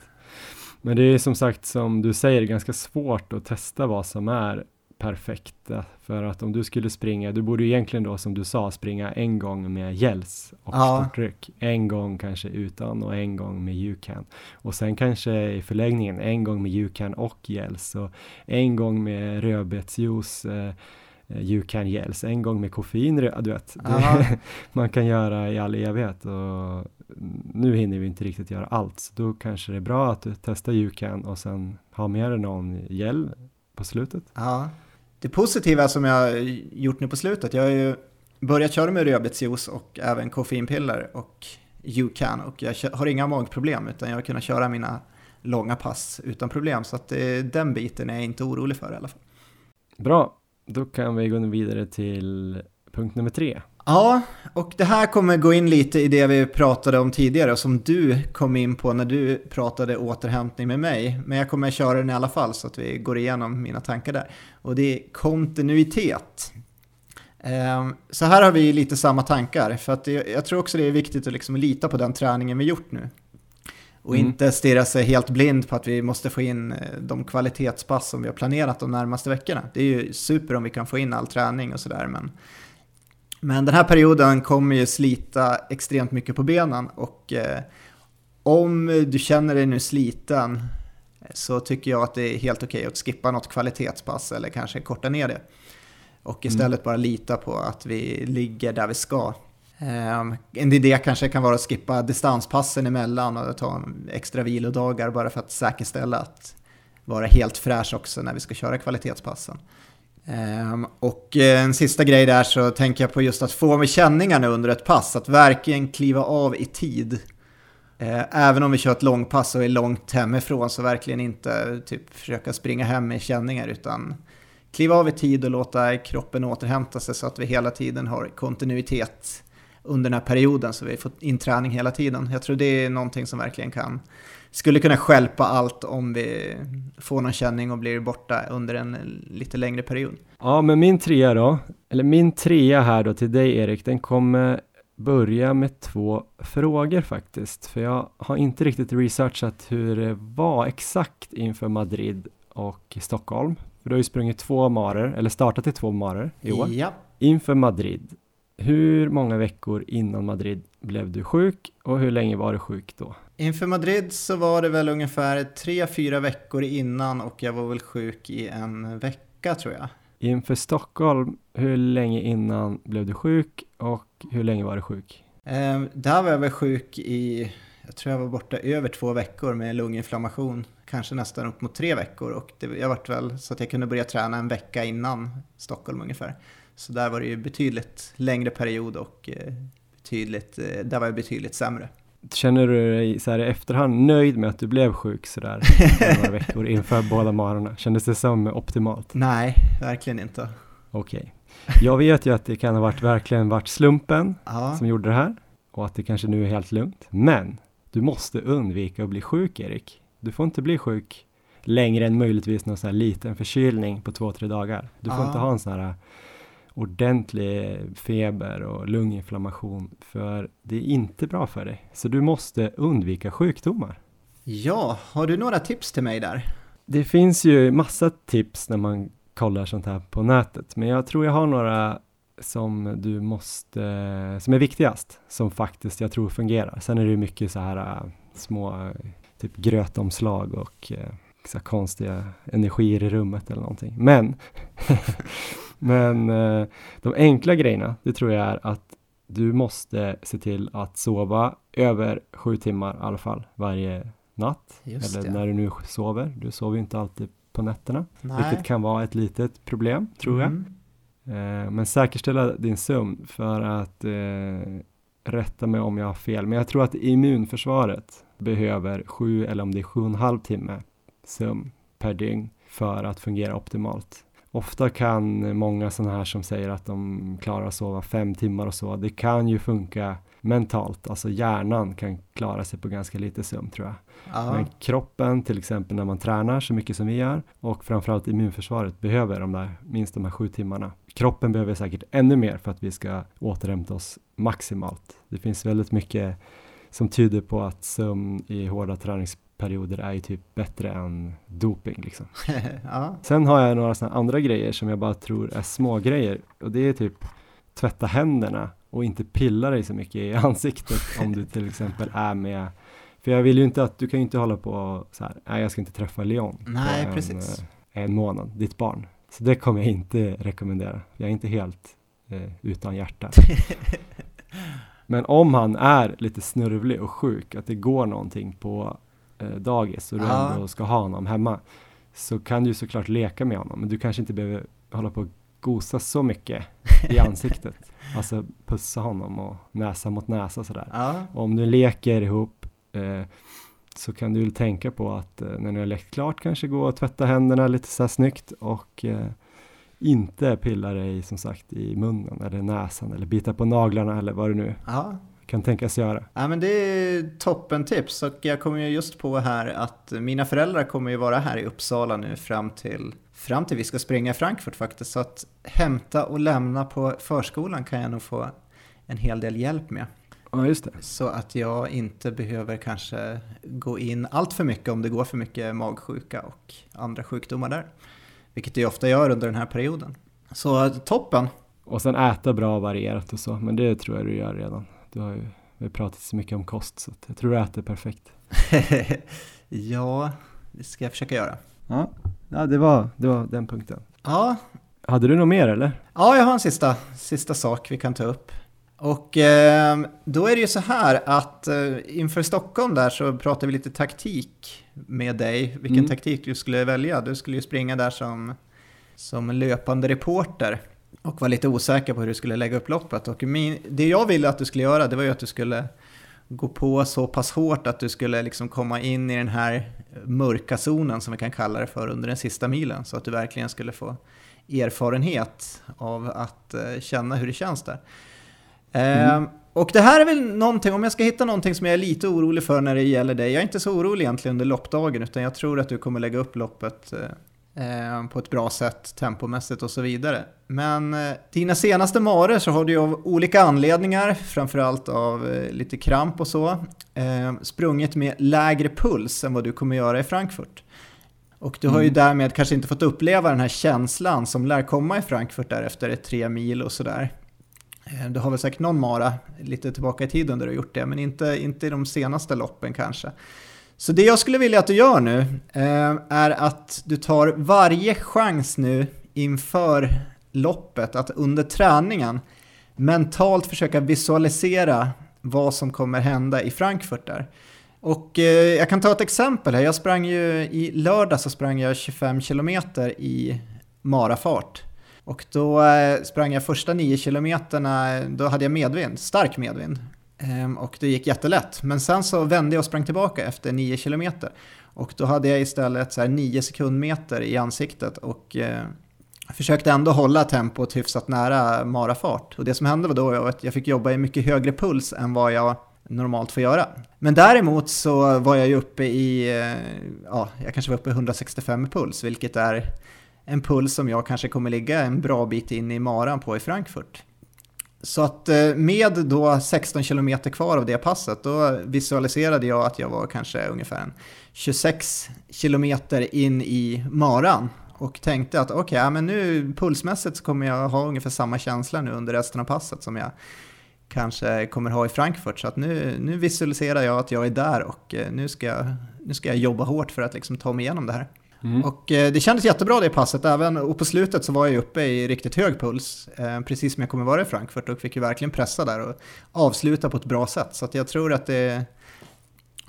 Men det är som sagt som du säger ganska svårt att testa vad som är perfekta. För att om du skulle springa, du borde egentligen då som du sa springa en gång med gels och ja. sportdryck. En gång kanske utan och en gång med UCAN. Och sen kanske i förlängningen en gång med UCAN och gels och en gång med rödbetsjuice eh, UCAN eh, gels, en gång med koffein, du vet. Det, man kan göra i all evighet och nu hinner vi inte riktigt göra allt. Så då kanske det är bra att du testar UCAN och sen ha med dig någon gel på slutet. Ja det positiva som jag har gjort nu på slutet, jag har ju börjat köra med rödbetsjuice och även koffeinpiller och UCAN och jag har inga magproblem utan jag har kunnat köra mina långa pass utan problem. Så att det, den biten är jag inte orolig för i alla fall. Bra, då kan vi gå vidare till punkt nummer tre. Ja, och det här kommer gå in lite i det vi pratade om tidigare och som du kom in på när du pratade återhämtning med mig. Men jag kommer köra den i alla fall så att vi går igenom mina tankar där. Och det är kontinuitet. Ehm, så här har vi lite samma tankar, för att jag tror också det är viktigt att liksom lita på den träningen vi gjort nu. Och mm. inte stirra sig helt blind på att vi måste få in eh, de kvalitetspass som vi har planerat de närmaste veckorna. Det är ju super om vi kan få in all träning och sådär, men men den här perioden kommer ju slita extremt mycket på benen och eh, om du känner dig nu sliten så tycker jag att det är helt okej okay att skippa något kvalitetspass eller kanske korta ner det. Och mm. istället mm. bara lita på att vi ligger där vi ska. Um, en idé kanske kan vara att skippa distanspassen emellan och ta extra vilodagar bara för att säkerställa att vara helt fräsch också när vi ska köra kvalitetspassen. Ehm, och eh, en sista grej där så tänker jag på just att få med känningarna under ett pass, att verkligen kliva av i tid. Eh, även om vi kör ett långpass och är långt hemifrån så verkligen inte typ försöka springa hem med känningar utan kliva av i tid och låta kroppen återhämta sig så att vi hela tiden har kontinuitet under den här perioden så vi får in träning hela tiden. Jag tror det är någonting som verkligen kan, skulle kunna skälpa allt om vi får någon känning och blir borta under en lite längre period. Ja, men min trea då, eller min trea här då till dig Erik, den kommer börja med två frågor faktiskt, för jag har inte riktigt researchat hur det var exakt inför Madrid och Stockholm. För du har ju sprungit två marer, eller startat i två marer i år. Ja. Inför Madrid, hur många veckor innan Madrid blev du sjuk och hur länge var du sjuk då? Inför Madrid så var det väl ungefär tre fyra veckor innan och jag var väl sjuk i en vecka tror jag. Inför Stockholm, hur länge innan blev du sjuk och hur länge var du sjuk? Eh, där var jag väl sjuk i, jag tror jag var borta över två veckor med lunginflammation. Kanske nästan upp mot tre veckor och det, jag vart väl så att jag kunde börja träna en vecka innan Stockholm ungefär. Så där var det ju betydligt längre period och eh, betydligt, eh, där var jag betydligt sämre. Känner du dig så här i efterhand nöjd med att du blev sjuk sådär några veckor inför båda marorna? Kändes det som optimalt? Nej, verkligen inte. Okej. Jag vet ju att det kan ha varit verkligen varit slumpen Ja, som gjorde det här och att det kanske nu är helt lugnt. Men du måste undvika att bli sjuk Erik. Du får inte bli sjuk längre än möjligtvis någon sån här liten förkylning på två, tre dagar. Du får Ja. inte ha en sån här ordentlig feber och lunginflammation för det är inte bra för dig. Så du måste undvika sjukdomar. ja, har du några tips till mig där? Det finns ju massa tips när man kollar sånt här på nätet, men jag tror jag har några som du måste, som är viktigast, som faktiskt jag tror fungerar. Sen är det ju mycket så här äh, små, typ grötomslag och äh, så konstiga energier i rummet eller någonting. Men, men äh, de enkla grejerna, det tror jag är att du måste se till att sova över sju timmar i alla fall varje natt. Just eller det. när du nu sover. Du sover ju inte alltid på nätterna, Nej. vilket kan vara ett litet problem, tror jag. Mm. Eh, men säkerställa din sömn för att eh, rätta mig om jag har fel. Men jag tror att immunförsvaret behöver sju eller om det är sju och en halv timme sömn per dygn för att fungera optimalt. Ofta kan många sådana här som säger att de klarar att sova fem timmar och så, det kan ju funka mentalt, alltså hjärnan kan klara sig på ganska lite sömn tror jag. Ja. Men kroppen, till exempel när man tränar så mycket som vi gör och framförallt immunförsvaret behöver de där, minst de här sju timmarna. Kroppen behöver säkert ännu mer för att vi ska återhämta oss maximalt. Det finns väldigt mycket som tyder på att sömn i hårda träningsperioder är ju typ bättre än doping liksom. ja. Sen har jag några sådana andra grejer som jag bara tror är små grejer och det är typ tvätta händerna och inte pilla dig så mycket i ansiktet om du till exempel är med för jag vill ju inte att du kan ju inte hålla på så här, nej jag ska inte träffa Leon Nej, på en, precis. eh, en månad, ditt barn. Så det kommer jag inte rekommendera. Jag är inte helt eh, utan hjärta. Men om han är lite snurvlig och sjuk, att det går någonting på eh, dagis och du Ja. ändå ska ha honom hemma, så kan du ju såklart leka med honom, men du kanske inte behöver hålla på och gosa så mycket i ansiktet. alltså pussa honom och näsa mot näsa sådär. ja. Och om du leker ihop eh, så kan du tänka på att eh, när ni har lekt klart kanske gå och tvätta händerna lite så här snyggt och eh, inte pilla dig som sagt i munnen eller näsan eller bita på naglarna eller vad du nu ja. Kan tänkas göra. Ja, men det är toppen tips och jag kommer ju just på här att mina föräldrar kommer ju vara här i Uppsala nu fram till, fram till vi ska springa i Frankfurt faktiskt. Så att hämta och lämna på förskolan kan jag nog få en hel del hjälp med. Ja, just det. Så att jag inte behöver kanske gå in allt för mycket om det går för mycket magsjuka och andra sjukdomar där. Vilket det ofta gör under den här perioden. Så toppen! Och sen äta bra varierat och så, men det tror jag du gör redan. Du har ju vi pratat så mycket om kost så jag tror du äter perfekt. ja, det ska jag försöka göra. Ja, ja det, var, det var den punkten. Ja, Hade du något mer eller? Ja, jag har en sista, sista sak vi kan ta upp. Och eh, då är det ju så här att eh, inför Stockholm där så pratar vi lite taktik med dig. Vilken Mm. taktik du skulle välja. Du skulle ju springa där som, som löpande reporter och var lite osäker på hur du skulle lägga upp loppet. Och min, det jag ville att du skulle göra det var ju att du skulle gå på så pass hårt att du skulle liksom komma in i den här mörka zonen som vi kan kalla det för under den sista milen. Så att du verkligen skulle få erfarenhet av att eh, känna hur det känns där. Mm. Eh, och det här är väl någonting, om jag ska hitta någonting som jag är lite orolig för när det gäller dig. Jag är inte så orolig egentligen under loppdagen, utan jag tror att du kommer lägga upp loppet eh, på ett bra sätt, tempomässigt och så vidare. Men eh, dina senaste marer så har du ju av olika anledningar, framförallt av eh, lite kramp och så, eh, sprungit med lägre puls än vad du kommer göra i Frankfurt. Och du har ju mm. därmed kanske inte fått uppleva den här känslan som lär komma i Frankfurt där efter tre mil och sådär. Eh, du har väl säkert någon mara lite tillbaka i tiden där du har gjort det, men inte, inte i de senaste loppen kanske. Så det jag skulle vilja att du gör nu eh, är att du tar varje chans nu inför loppet att under träningen mentalt försöka visualisera vad som kommer hända i Frankfurt där. Och eh, jag kan ta ett exempel här. Jag sprang ju i lördag så sprang jag 25 km i marafart. Och då eh, sprang jag första 9 kilometerna, då hade jag medvind, stark medvind. Ehm, och det gick jättelätt. Men sen så vände jag och sprang tillbaka efter 9 kilometer. Och då hade jag istället så 9 sekundmeter i ansiktet och eh, försökte ändå hålla tempot hyfsat nära marafart. Och det som hände var då att jag fick jobba i mycket högre puls än vad jag normalt får göra. Men däremot så var jag ju uppe i, eh, ja, jag kanske var uppe i 165 puls, vilket är en puls som jag kanske kommer ligga en bra bit in i maran på i Frankfurt. Så att eh, med då 16 km kvar av det passet, då visualiserade jag att jag var kanske ungefär 26 km in i maran och tänkte att okej, okay, men nu pulsmässigt så kommer jag ha ungefär samma känsla nu under resten av passet som jag kanske kommer ha i Frankfurt. Så att nu, nu visualiserar jag att jag är där och eh, nu ska, jag, nu ska jag jobba hårt för att liksom ta mig igenom det här. Mm. Och eh, det kändes jättebra det passet, även, och på slutet så var jag uppe i riktigt hög puls, eh, precis som jag kommer vara i Frankfurt och fick ju verkligen pressa där och avsluta på ett bra sätt. Så att jag tror att det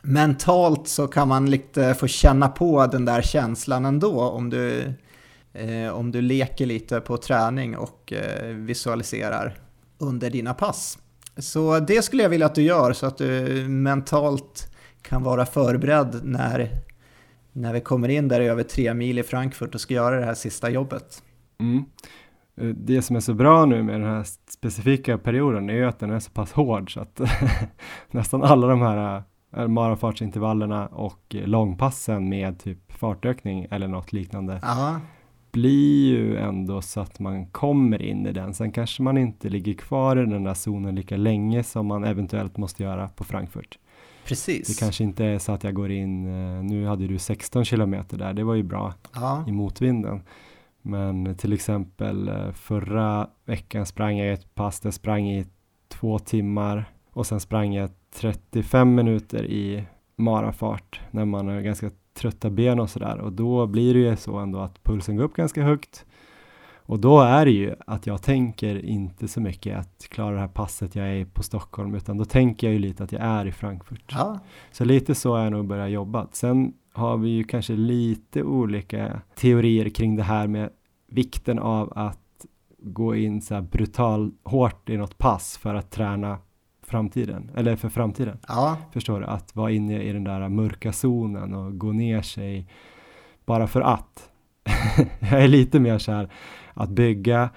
mentalt så kan man lite få känna på den där känslan ändå om du, eh, om du leker lite på träning och eh, visualiserar under dina pass. Så det skulle jag vilja att du gör så att du mentalt kan vara förberedd när när vi kommer in där över tre mil i Frankfurt och ska göra det här sista jobbet. Mm. Eh, det som är så bra nu med den här specifika perioden är ju att den är så pass hård så att nästan alla de här eh, marafartsintervallerna och långpassen med typ fartökning eller något liknande Aha. blir ju ändå så att man kommer in i den. Sen kanske man inte ligger kvar i den där zonen lika länge som man eventuellt måste göra på Frankfurt. Precis. Det kanske inte är så att jag går in, eh, nu hade du 16 kilometer där, det var ju bra ja. i motvinden. Men till exempel eh, förra veckan sprang jag ett pass, där sprang i två timmar och sen sprang jag 35 minuter i marafart när man har ganska trötta ben och sådär och då blir det ju så ändå att pulsen går upp ganska högt och då är det ju att jag tänker inte så mycket att klara det här passet jag är på Stockholm, utan då tänker jag ju lite att jag är i Frankfurt. Ja. Så lite så har jag nog börjat jobba. Sen har vi ju kanske lite olika teorier kring det här med vikten av att gå in så här brutal hårt i något pass för att träna framtiden, eller för framtiden. Ja. Förstår du? Att vara inne i den där mörka zonen och gå ner sig bara för att. jag är lite mer så här, att bygga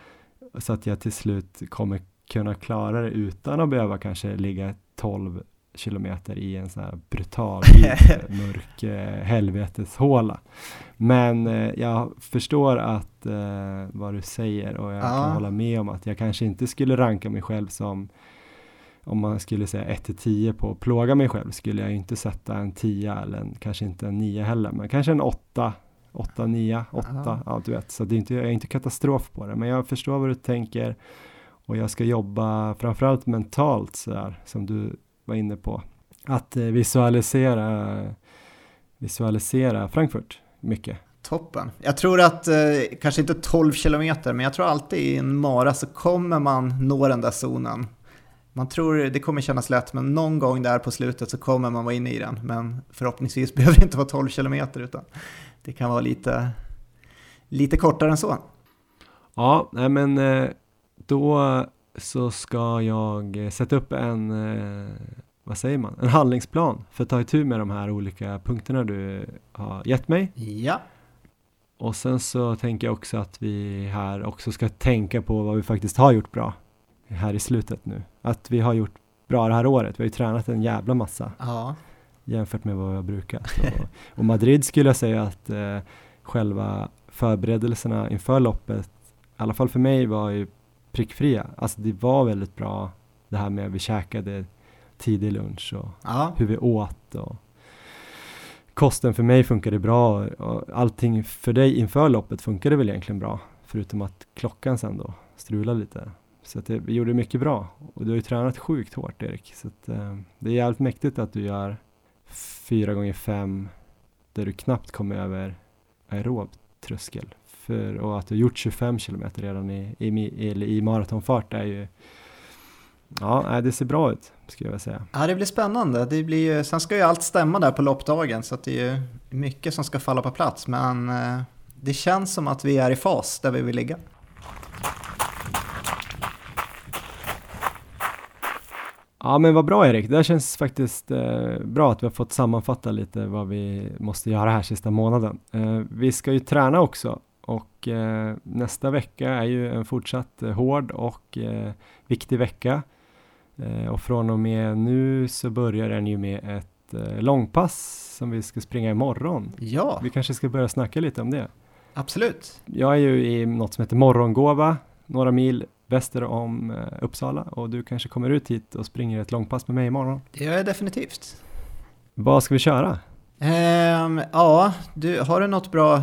så att jag till slut kommer kunna klara det utan att behöva kanske ligga 12 kilometer i en sån här brutal mörk eh, helveteshåla. Men eh, jag förstår att eh, vad du säger och jag ja. kan hålla med om att jag kanske inte skulle ranka mig själv som om man skulle säga 1 till 10 på att plåga mig själv skulle jag inte sätta en 10 eller en, kanske inte en 9 heller men kanske en 8 8, 9, 8, ja du vet. Så det är inte, jag är inte katastrof på det, men jag förstår vad du tänker och jag ska jobba framförallt mentalt så där, som du var inne på. Att eh, visualisera, visualisera Frankfurt mycket. Toppen. Jag tror att, eh, kanske inte 12 kilometer, men jag tror alltid i en mara så kommer man nå den där zonen. Man tror det kommer kännas lätt, men någon gång där på slutet så kommer man vara inne i den. Men förhoppningsvis behöver det inte vara 12 kilometer, utan det kan vara lite, lite kortare än så. Ja, nej men eh, då så ska jag sätta upp en, eh, vad säger man, en handlingsplan för att ta itu med de här olika punkterna du har gett mig. Ja. Och sen så tänker jag också att vi här också ska tänka på vad vi faktiskt har gjort bra här i slutet nu. Att vi har gjort bra det här året. Vi har ju tränat en jävla massa Ja, jämfört med vad vi har brukat. Och, och Madrid skulle jag säga att eh, själva förberedelserna inför loppet, i alla fall för mig, var ju prickfria. Alltså det var väldigt bra det här med att vi käkade tidig lunch och ja, hur vi åt och kosten för mig funkade bra och allting för dig inför loppet funkade väl egentligen bra förutom att klockan sen då strulade lite. Så att det, vi gjorde mycket bra och du har ju tränat sjukt hårt Erik så att, eh, det är jävligt mäktigt att du gör fyra gånger fem där du knappt kommer över aerob tröskel för, och att du har gjort 25 kilometer redan i, i, i, i maratonfart är ju Ja, det ser bra ut skulle jag vilja säga. ja det blir spännande. Det blir ju, sen ska ju allt stämma där på loppdagen så att det är ju mycket som ska falla på plats. Men eh, det känns som att vi är i fas där vi vill ligga. Ja men vad bra Erik, det här känns faktiskt eh, bra att vi har fått sammanfatta lite vad vi måste göra här sista månaden. Eh, vi ska ju träna också och eh, nästa vecka är ju en fortsatt eh, hård och eh, viktig vecka. Eh, och från och med nu så börjar den ju med ett långpass som vi ska springa imorgon. Ja, Vi kanske ska börja snacka lite om det. absolut. Jag är ju i något som heter Morgongåva, några mil väster om eh, Uppsala och du kanske kommer ut hit och springer ett långpass med mig imorgon. Det gör jag definitivt. Vad ska vi köra? Ehm, ja, du, har du något bra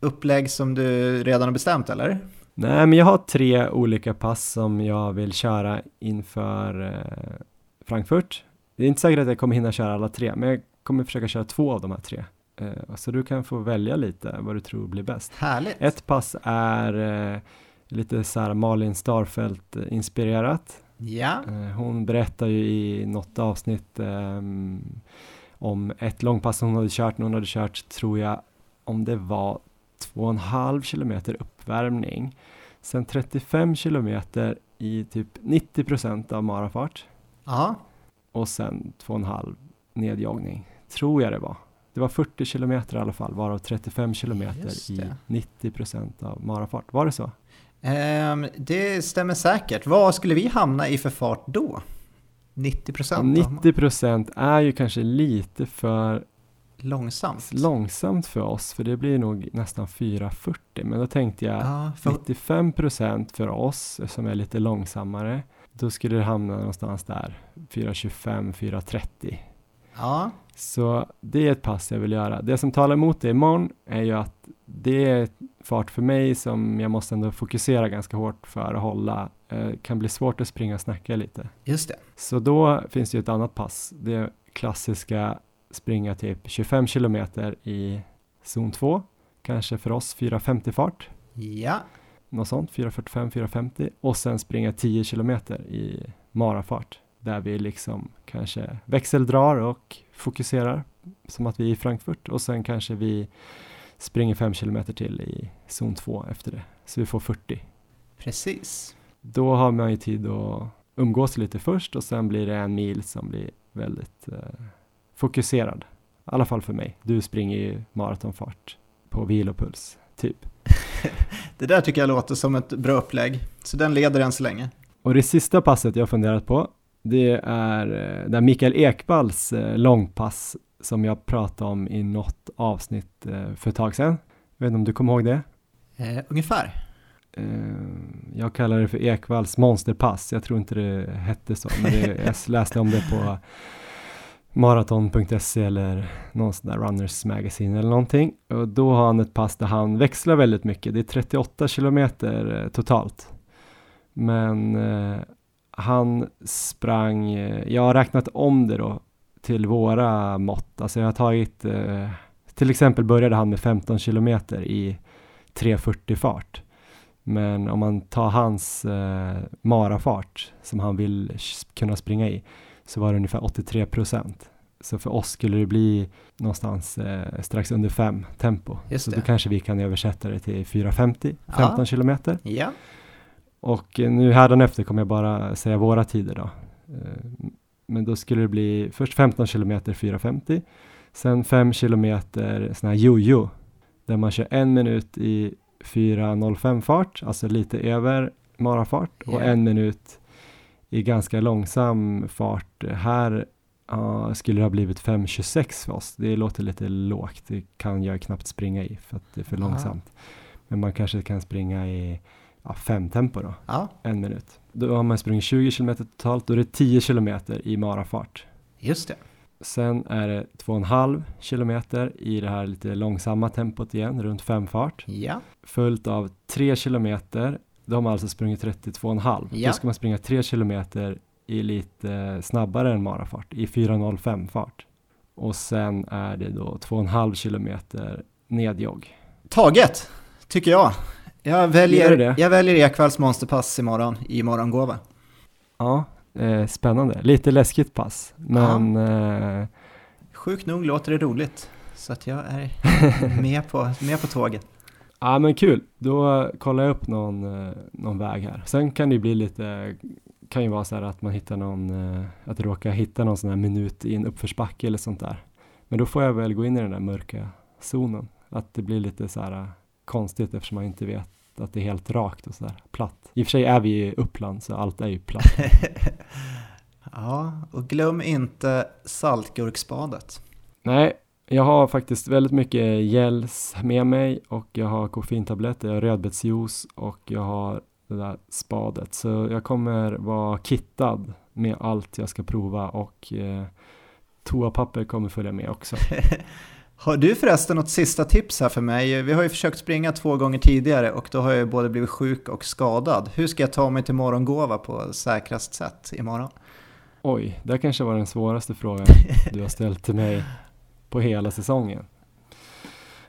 upplägg som du redan har bestämt eller? Nej, men jag har tre olika pass som jag vill köra inför eh, Frankfurt. Det är inte säkert att jag kommer hinna köra alla tre, men jag kommer försöka köra två av de här tre. Eh, så du kan få välja lite vad du tror blir bäst. Härligt. Ett pass är eh, lite så här Malin Starfelt inspirerat. Ja, Eh, Hon berättar ju i något avsnitt ehm, om ett långpass hon hade kört hon hade kört, tror jag, om det var två och en halv kilometer uppvärmning. Sen 35 kilometer i typ 90 procent av marafart ja, och sen två och en halv nedjoggning, tror jag det var. Det var 40 kilometer i alla fall, varav 35 Just kilometer i det. 90 procent av marafart. Var det så? Ehm, det stämmer säkert. Vad skulle vi hamna i för fart då? 90 Och procent? 90 procent är ju kanske lite för Långsamt? långsamt för oss, för det blir nog nästan 4.40. Men då tänkte jag Ja, för, 95 procent för oss som är lite långsammare, då skulle det hamna någonstans där 4.25, 4.30. ja, Så det är ett pass jag vill göra. Det som talar emot det imorgon är ju att det är fart för mig som jag måste ändå fokusera ganska hårt för att hålla. Eh, kan bli svårt att springa och snacka lite. just det. Så då finns det ju ett annat pass. Det klassiska springa typ 25 kilometer i zon 2. Kanske för oss 4.50 fart. Ja, Något sånt, 4.45, 4.50. Och sen springa 10 kilometer i marafart. Där vi liksom kanske växeldrar och fokuserar. Som att vi är i Frankfurt. Och sen kanske vi springer 5 kilometer till i zon 2 efter det. Så vi får 40. precis. Då har man ju tid att umgås lite först och sen blir det en mil som blir väldigt eh, fokuserad. I alla fall för mig. Du springer ju maratonfart på vilopuls, typ. Det där tycker jag låter som ett bra upplägg. Så den leder än så länge. Och det sista passet jag funderat på, det är eh, där Mikael Ekvalls eh, långpass som jag pratade om i något avsnitt eh, för ett tag sedan. Jag vet inte om du kommer ihåg det? Eh, ungefär. Jag kallar det för Ekvalls monsterpass. Jag tror inte det hette så, men det, jag läste om det på maraton.se eller någon sån där Runners Magazine eller någonting. Och då har han ett pass där han växlar väldigt mycket. Det är 38 kilometer totalt. Men han sprang, eh, jag har räknat om det då till våra mått. Alltså jag har tagit, eh, till exempel började han med 15 kilometer i 3.40 fart. Men om man tar hans eh, marafart som han vill kunna springa i så var det ungefär 83 procent. Så för oss skulle det bli någonstans eh, strax under 5 tempo. Just så det. då kanske vi kan översätta det till 4.50, Ja. 15 kilometer. Ja, Och eh, nu hädanefter kommer jag bara säga våra tider då. Eh, Men då skulle det bli först 15 kilometer 4.50, sen 5 kilometer sån här jojo, där man kör en minut i 4.05 fart, alltså lite över marafart, och en minut i ganska långsam fart. Här ja, skulle det ha blivit 5.26 för oss. Det låter lite lågt. Det kan jag knappt springa i för att det är för långsamt. Men man kanske kan springa i ja, fem tempo då, Ja, en minut. Då har man sprungit 20 kilometer totalt. Då är det 10 kilometer i marafart. just det. Sen är det 2,5 kilometer i det här lite långsamma tempot igen, runt fem fart. Ja, Följt av 3 kilometer, då har man alltså sprungit 32,5. Ja. Då ska man springa 3 kilometer i lite snabbare än marafart, i 4,05 fart. Och sen är det då 2,5 kilometer nedjogg. taget, tycker jag. Jag väljer, jag väljer Ekvalls monsterpass imorgon i morgongåva. Ja, eh, spännande. Lite läskigt pass, men eh, Sjukt nog låter det roligt. Så att jag är med på, med på tåget. Ja men kul, då kollar jag upp någon, eh, någon väg här. Sen kan det ju bli lite, kan ju vara så här att man hittar någon, eh, att råka hitta någon sån här minut i en uppförsbacke eller sånt där. Men då får jag väl gå in i den där mörka zonen. Att det blir lite så här eh, konstigt eftersom man inte vet att det är helt rakt och så där platt. I och för sig är vi i Uppland så allt är ju platt. Ja, och glöm inte saltgurksbadet. Nej, jag har faktiskt väldigt mycket gels med mig och jag har koffeintabletter, jag har rödbetsjuice och jag har det där spadet. Så jag kommer vara kittad med allt jag ska prova och eh, toapapper kommer följa med också. Har du förresten något sista tips här för mig? Vi har ju försökt springa två gånger tidigare och då har jag ju både blivit sjuk och skadad. Hur ska jag ta mig till morgongåva på säkrast sätt imorgon? Oj, det kanske var den svåraste frågan du har ställt till mig på hela säsongen.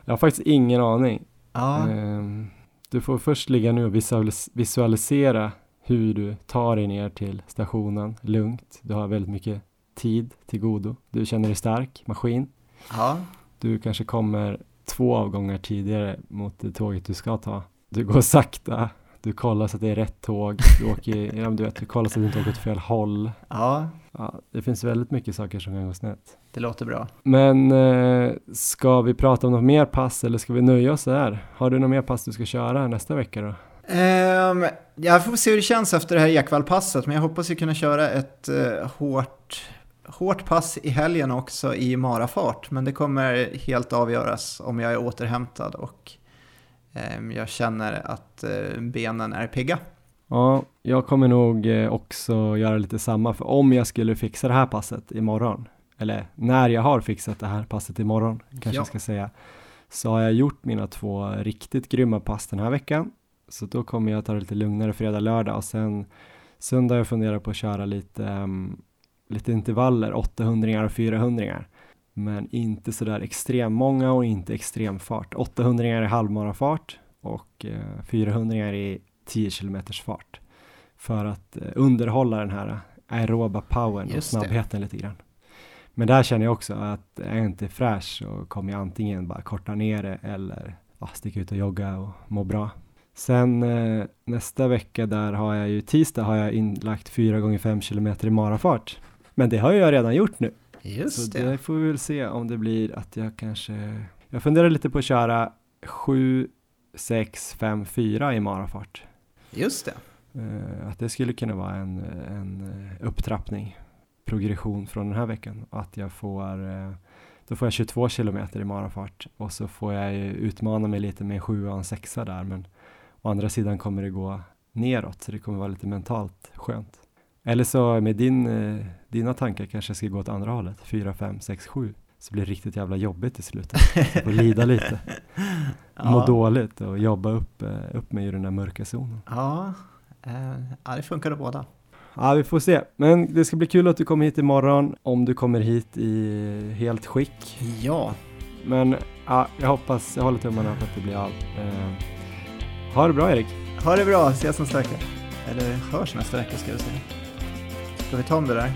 Jag har faktiskt ingen aning. Ja, Ehm, Du får först ligga nu och visualis- visualisera hur du tar dig ner till stationen lugnt. Du har väldigt mycket tid till godo. Du känner dig stark, maskin. ja, Du kanske kommer två avgångar tidigare mot det tåget du ska ta. Du går sakta. Du kollar så att det är rätt tåg. Du, åker, ja, du, vet, du kollar så att du inte åker åt fel håll. ja, Ja, det finns väldigt mycket saker som kan gå snett. det låter bra. Men eh, ska vi prata om något mer pass eller ska vi nöja oss där? Har du något mer pass du ska köra nästa vecka då? Um, jag får se hur det känns efter det här Ekvall-passet, men jag hoppas ju kunna köra ett eh, hårt, hårt pass i helgen också i marafart. Men det kommer helt avgöras om jag är återhämtad och ehm, jag känner att eh, benen är pigga. Ja, jag kommer nog eh, också göra lite samma, för om jag skulle fixa det här passet imorgon, eller när jag har fixat det här passet imorgon, kanske Ja. jag ska säga, så har jag gjort mina två riktigt grymma pass den här veckan. Så då kommer jag ta det lite lugnare fredag, lördag och sen söndag jag funderat på att köra lite, ehm, lite intervaller, 800 och 400 men inte sådär extrem många och inte extrem fart. 800 i halvmarafart och eh, 400 i 10 km fart för att eh, underhålla den här aeroba powern och det. snabbheten lite grann. Men där känner jag också att är jag inte fräsch så kommer jag antingen bara korta ner det eller ja, sticka ut och jogga och må bra. Sen eh, nästa vecka där har jag ju tisdag har jag inlagt 4 gånger 5 km i marafart. Men det har jag redan gjort nu. Just Så det. det får vi väl se om det blir att jag kanske... Jag funderar lite på att köra 7, 6, 5, 4 i marafart. Just det. Eh, att det skulle kunna vara en, en eh, upptrappning, progression från den här veckan. Att jag får, eh, då får jag 22 kilometer i marafart och så får jag utmana mig lite med en 7 och en 6 där. Men å andra sidan kommer det gå neråt så det kommer vara lite mentalt skönt. Eller så med din, dina tankar kanske ska gå åt andra hållet, 4, 5, 6, 7. Så blir det riktigt jävla jobbigt i slutet. Jag får lida lite, må Ja. dåligt och jobba upp, eh, upp mig ur den där mörka zonen. Ja, eh, ja, det funkar båda. Ja, vi får se. Men det ska bli kul att du kommer hit imorgon, om du kommer hit i helt skick. Ja, Men ja, jag hoppas, jag håller tummarna för att det blir av. Eh, ha det bra Erik. ha det bra. Ses nästa vecka. Eller hörs nästa vecka ska vi säga. Ska vi ta om det där?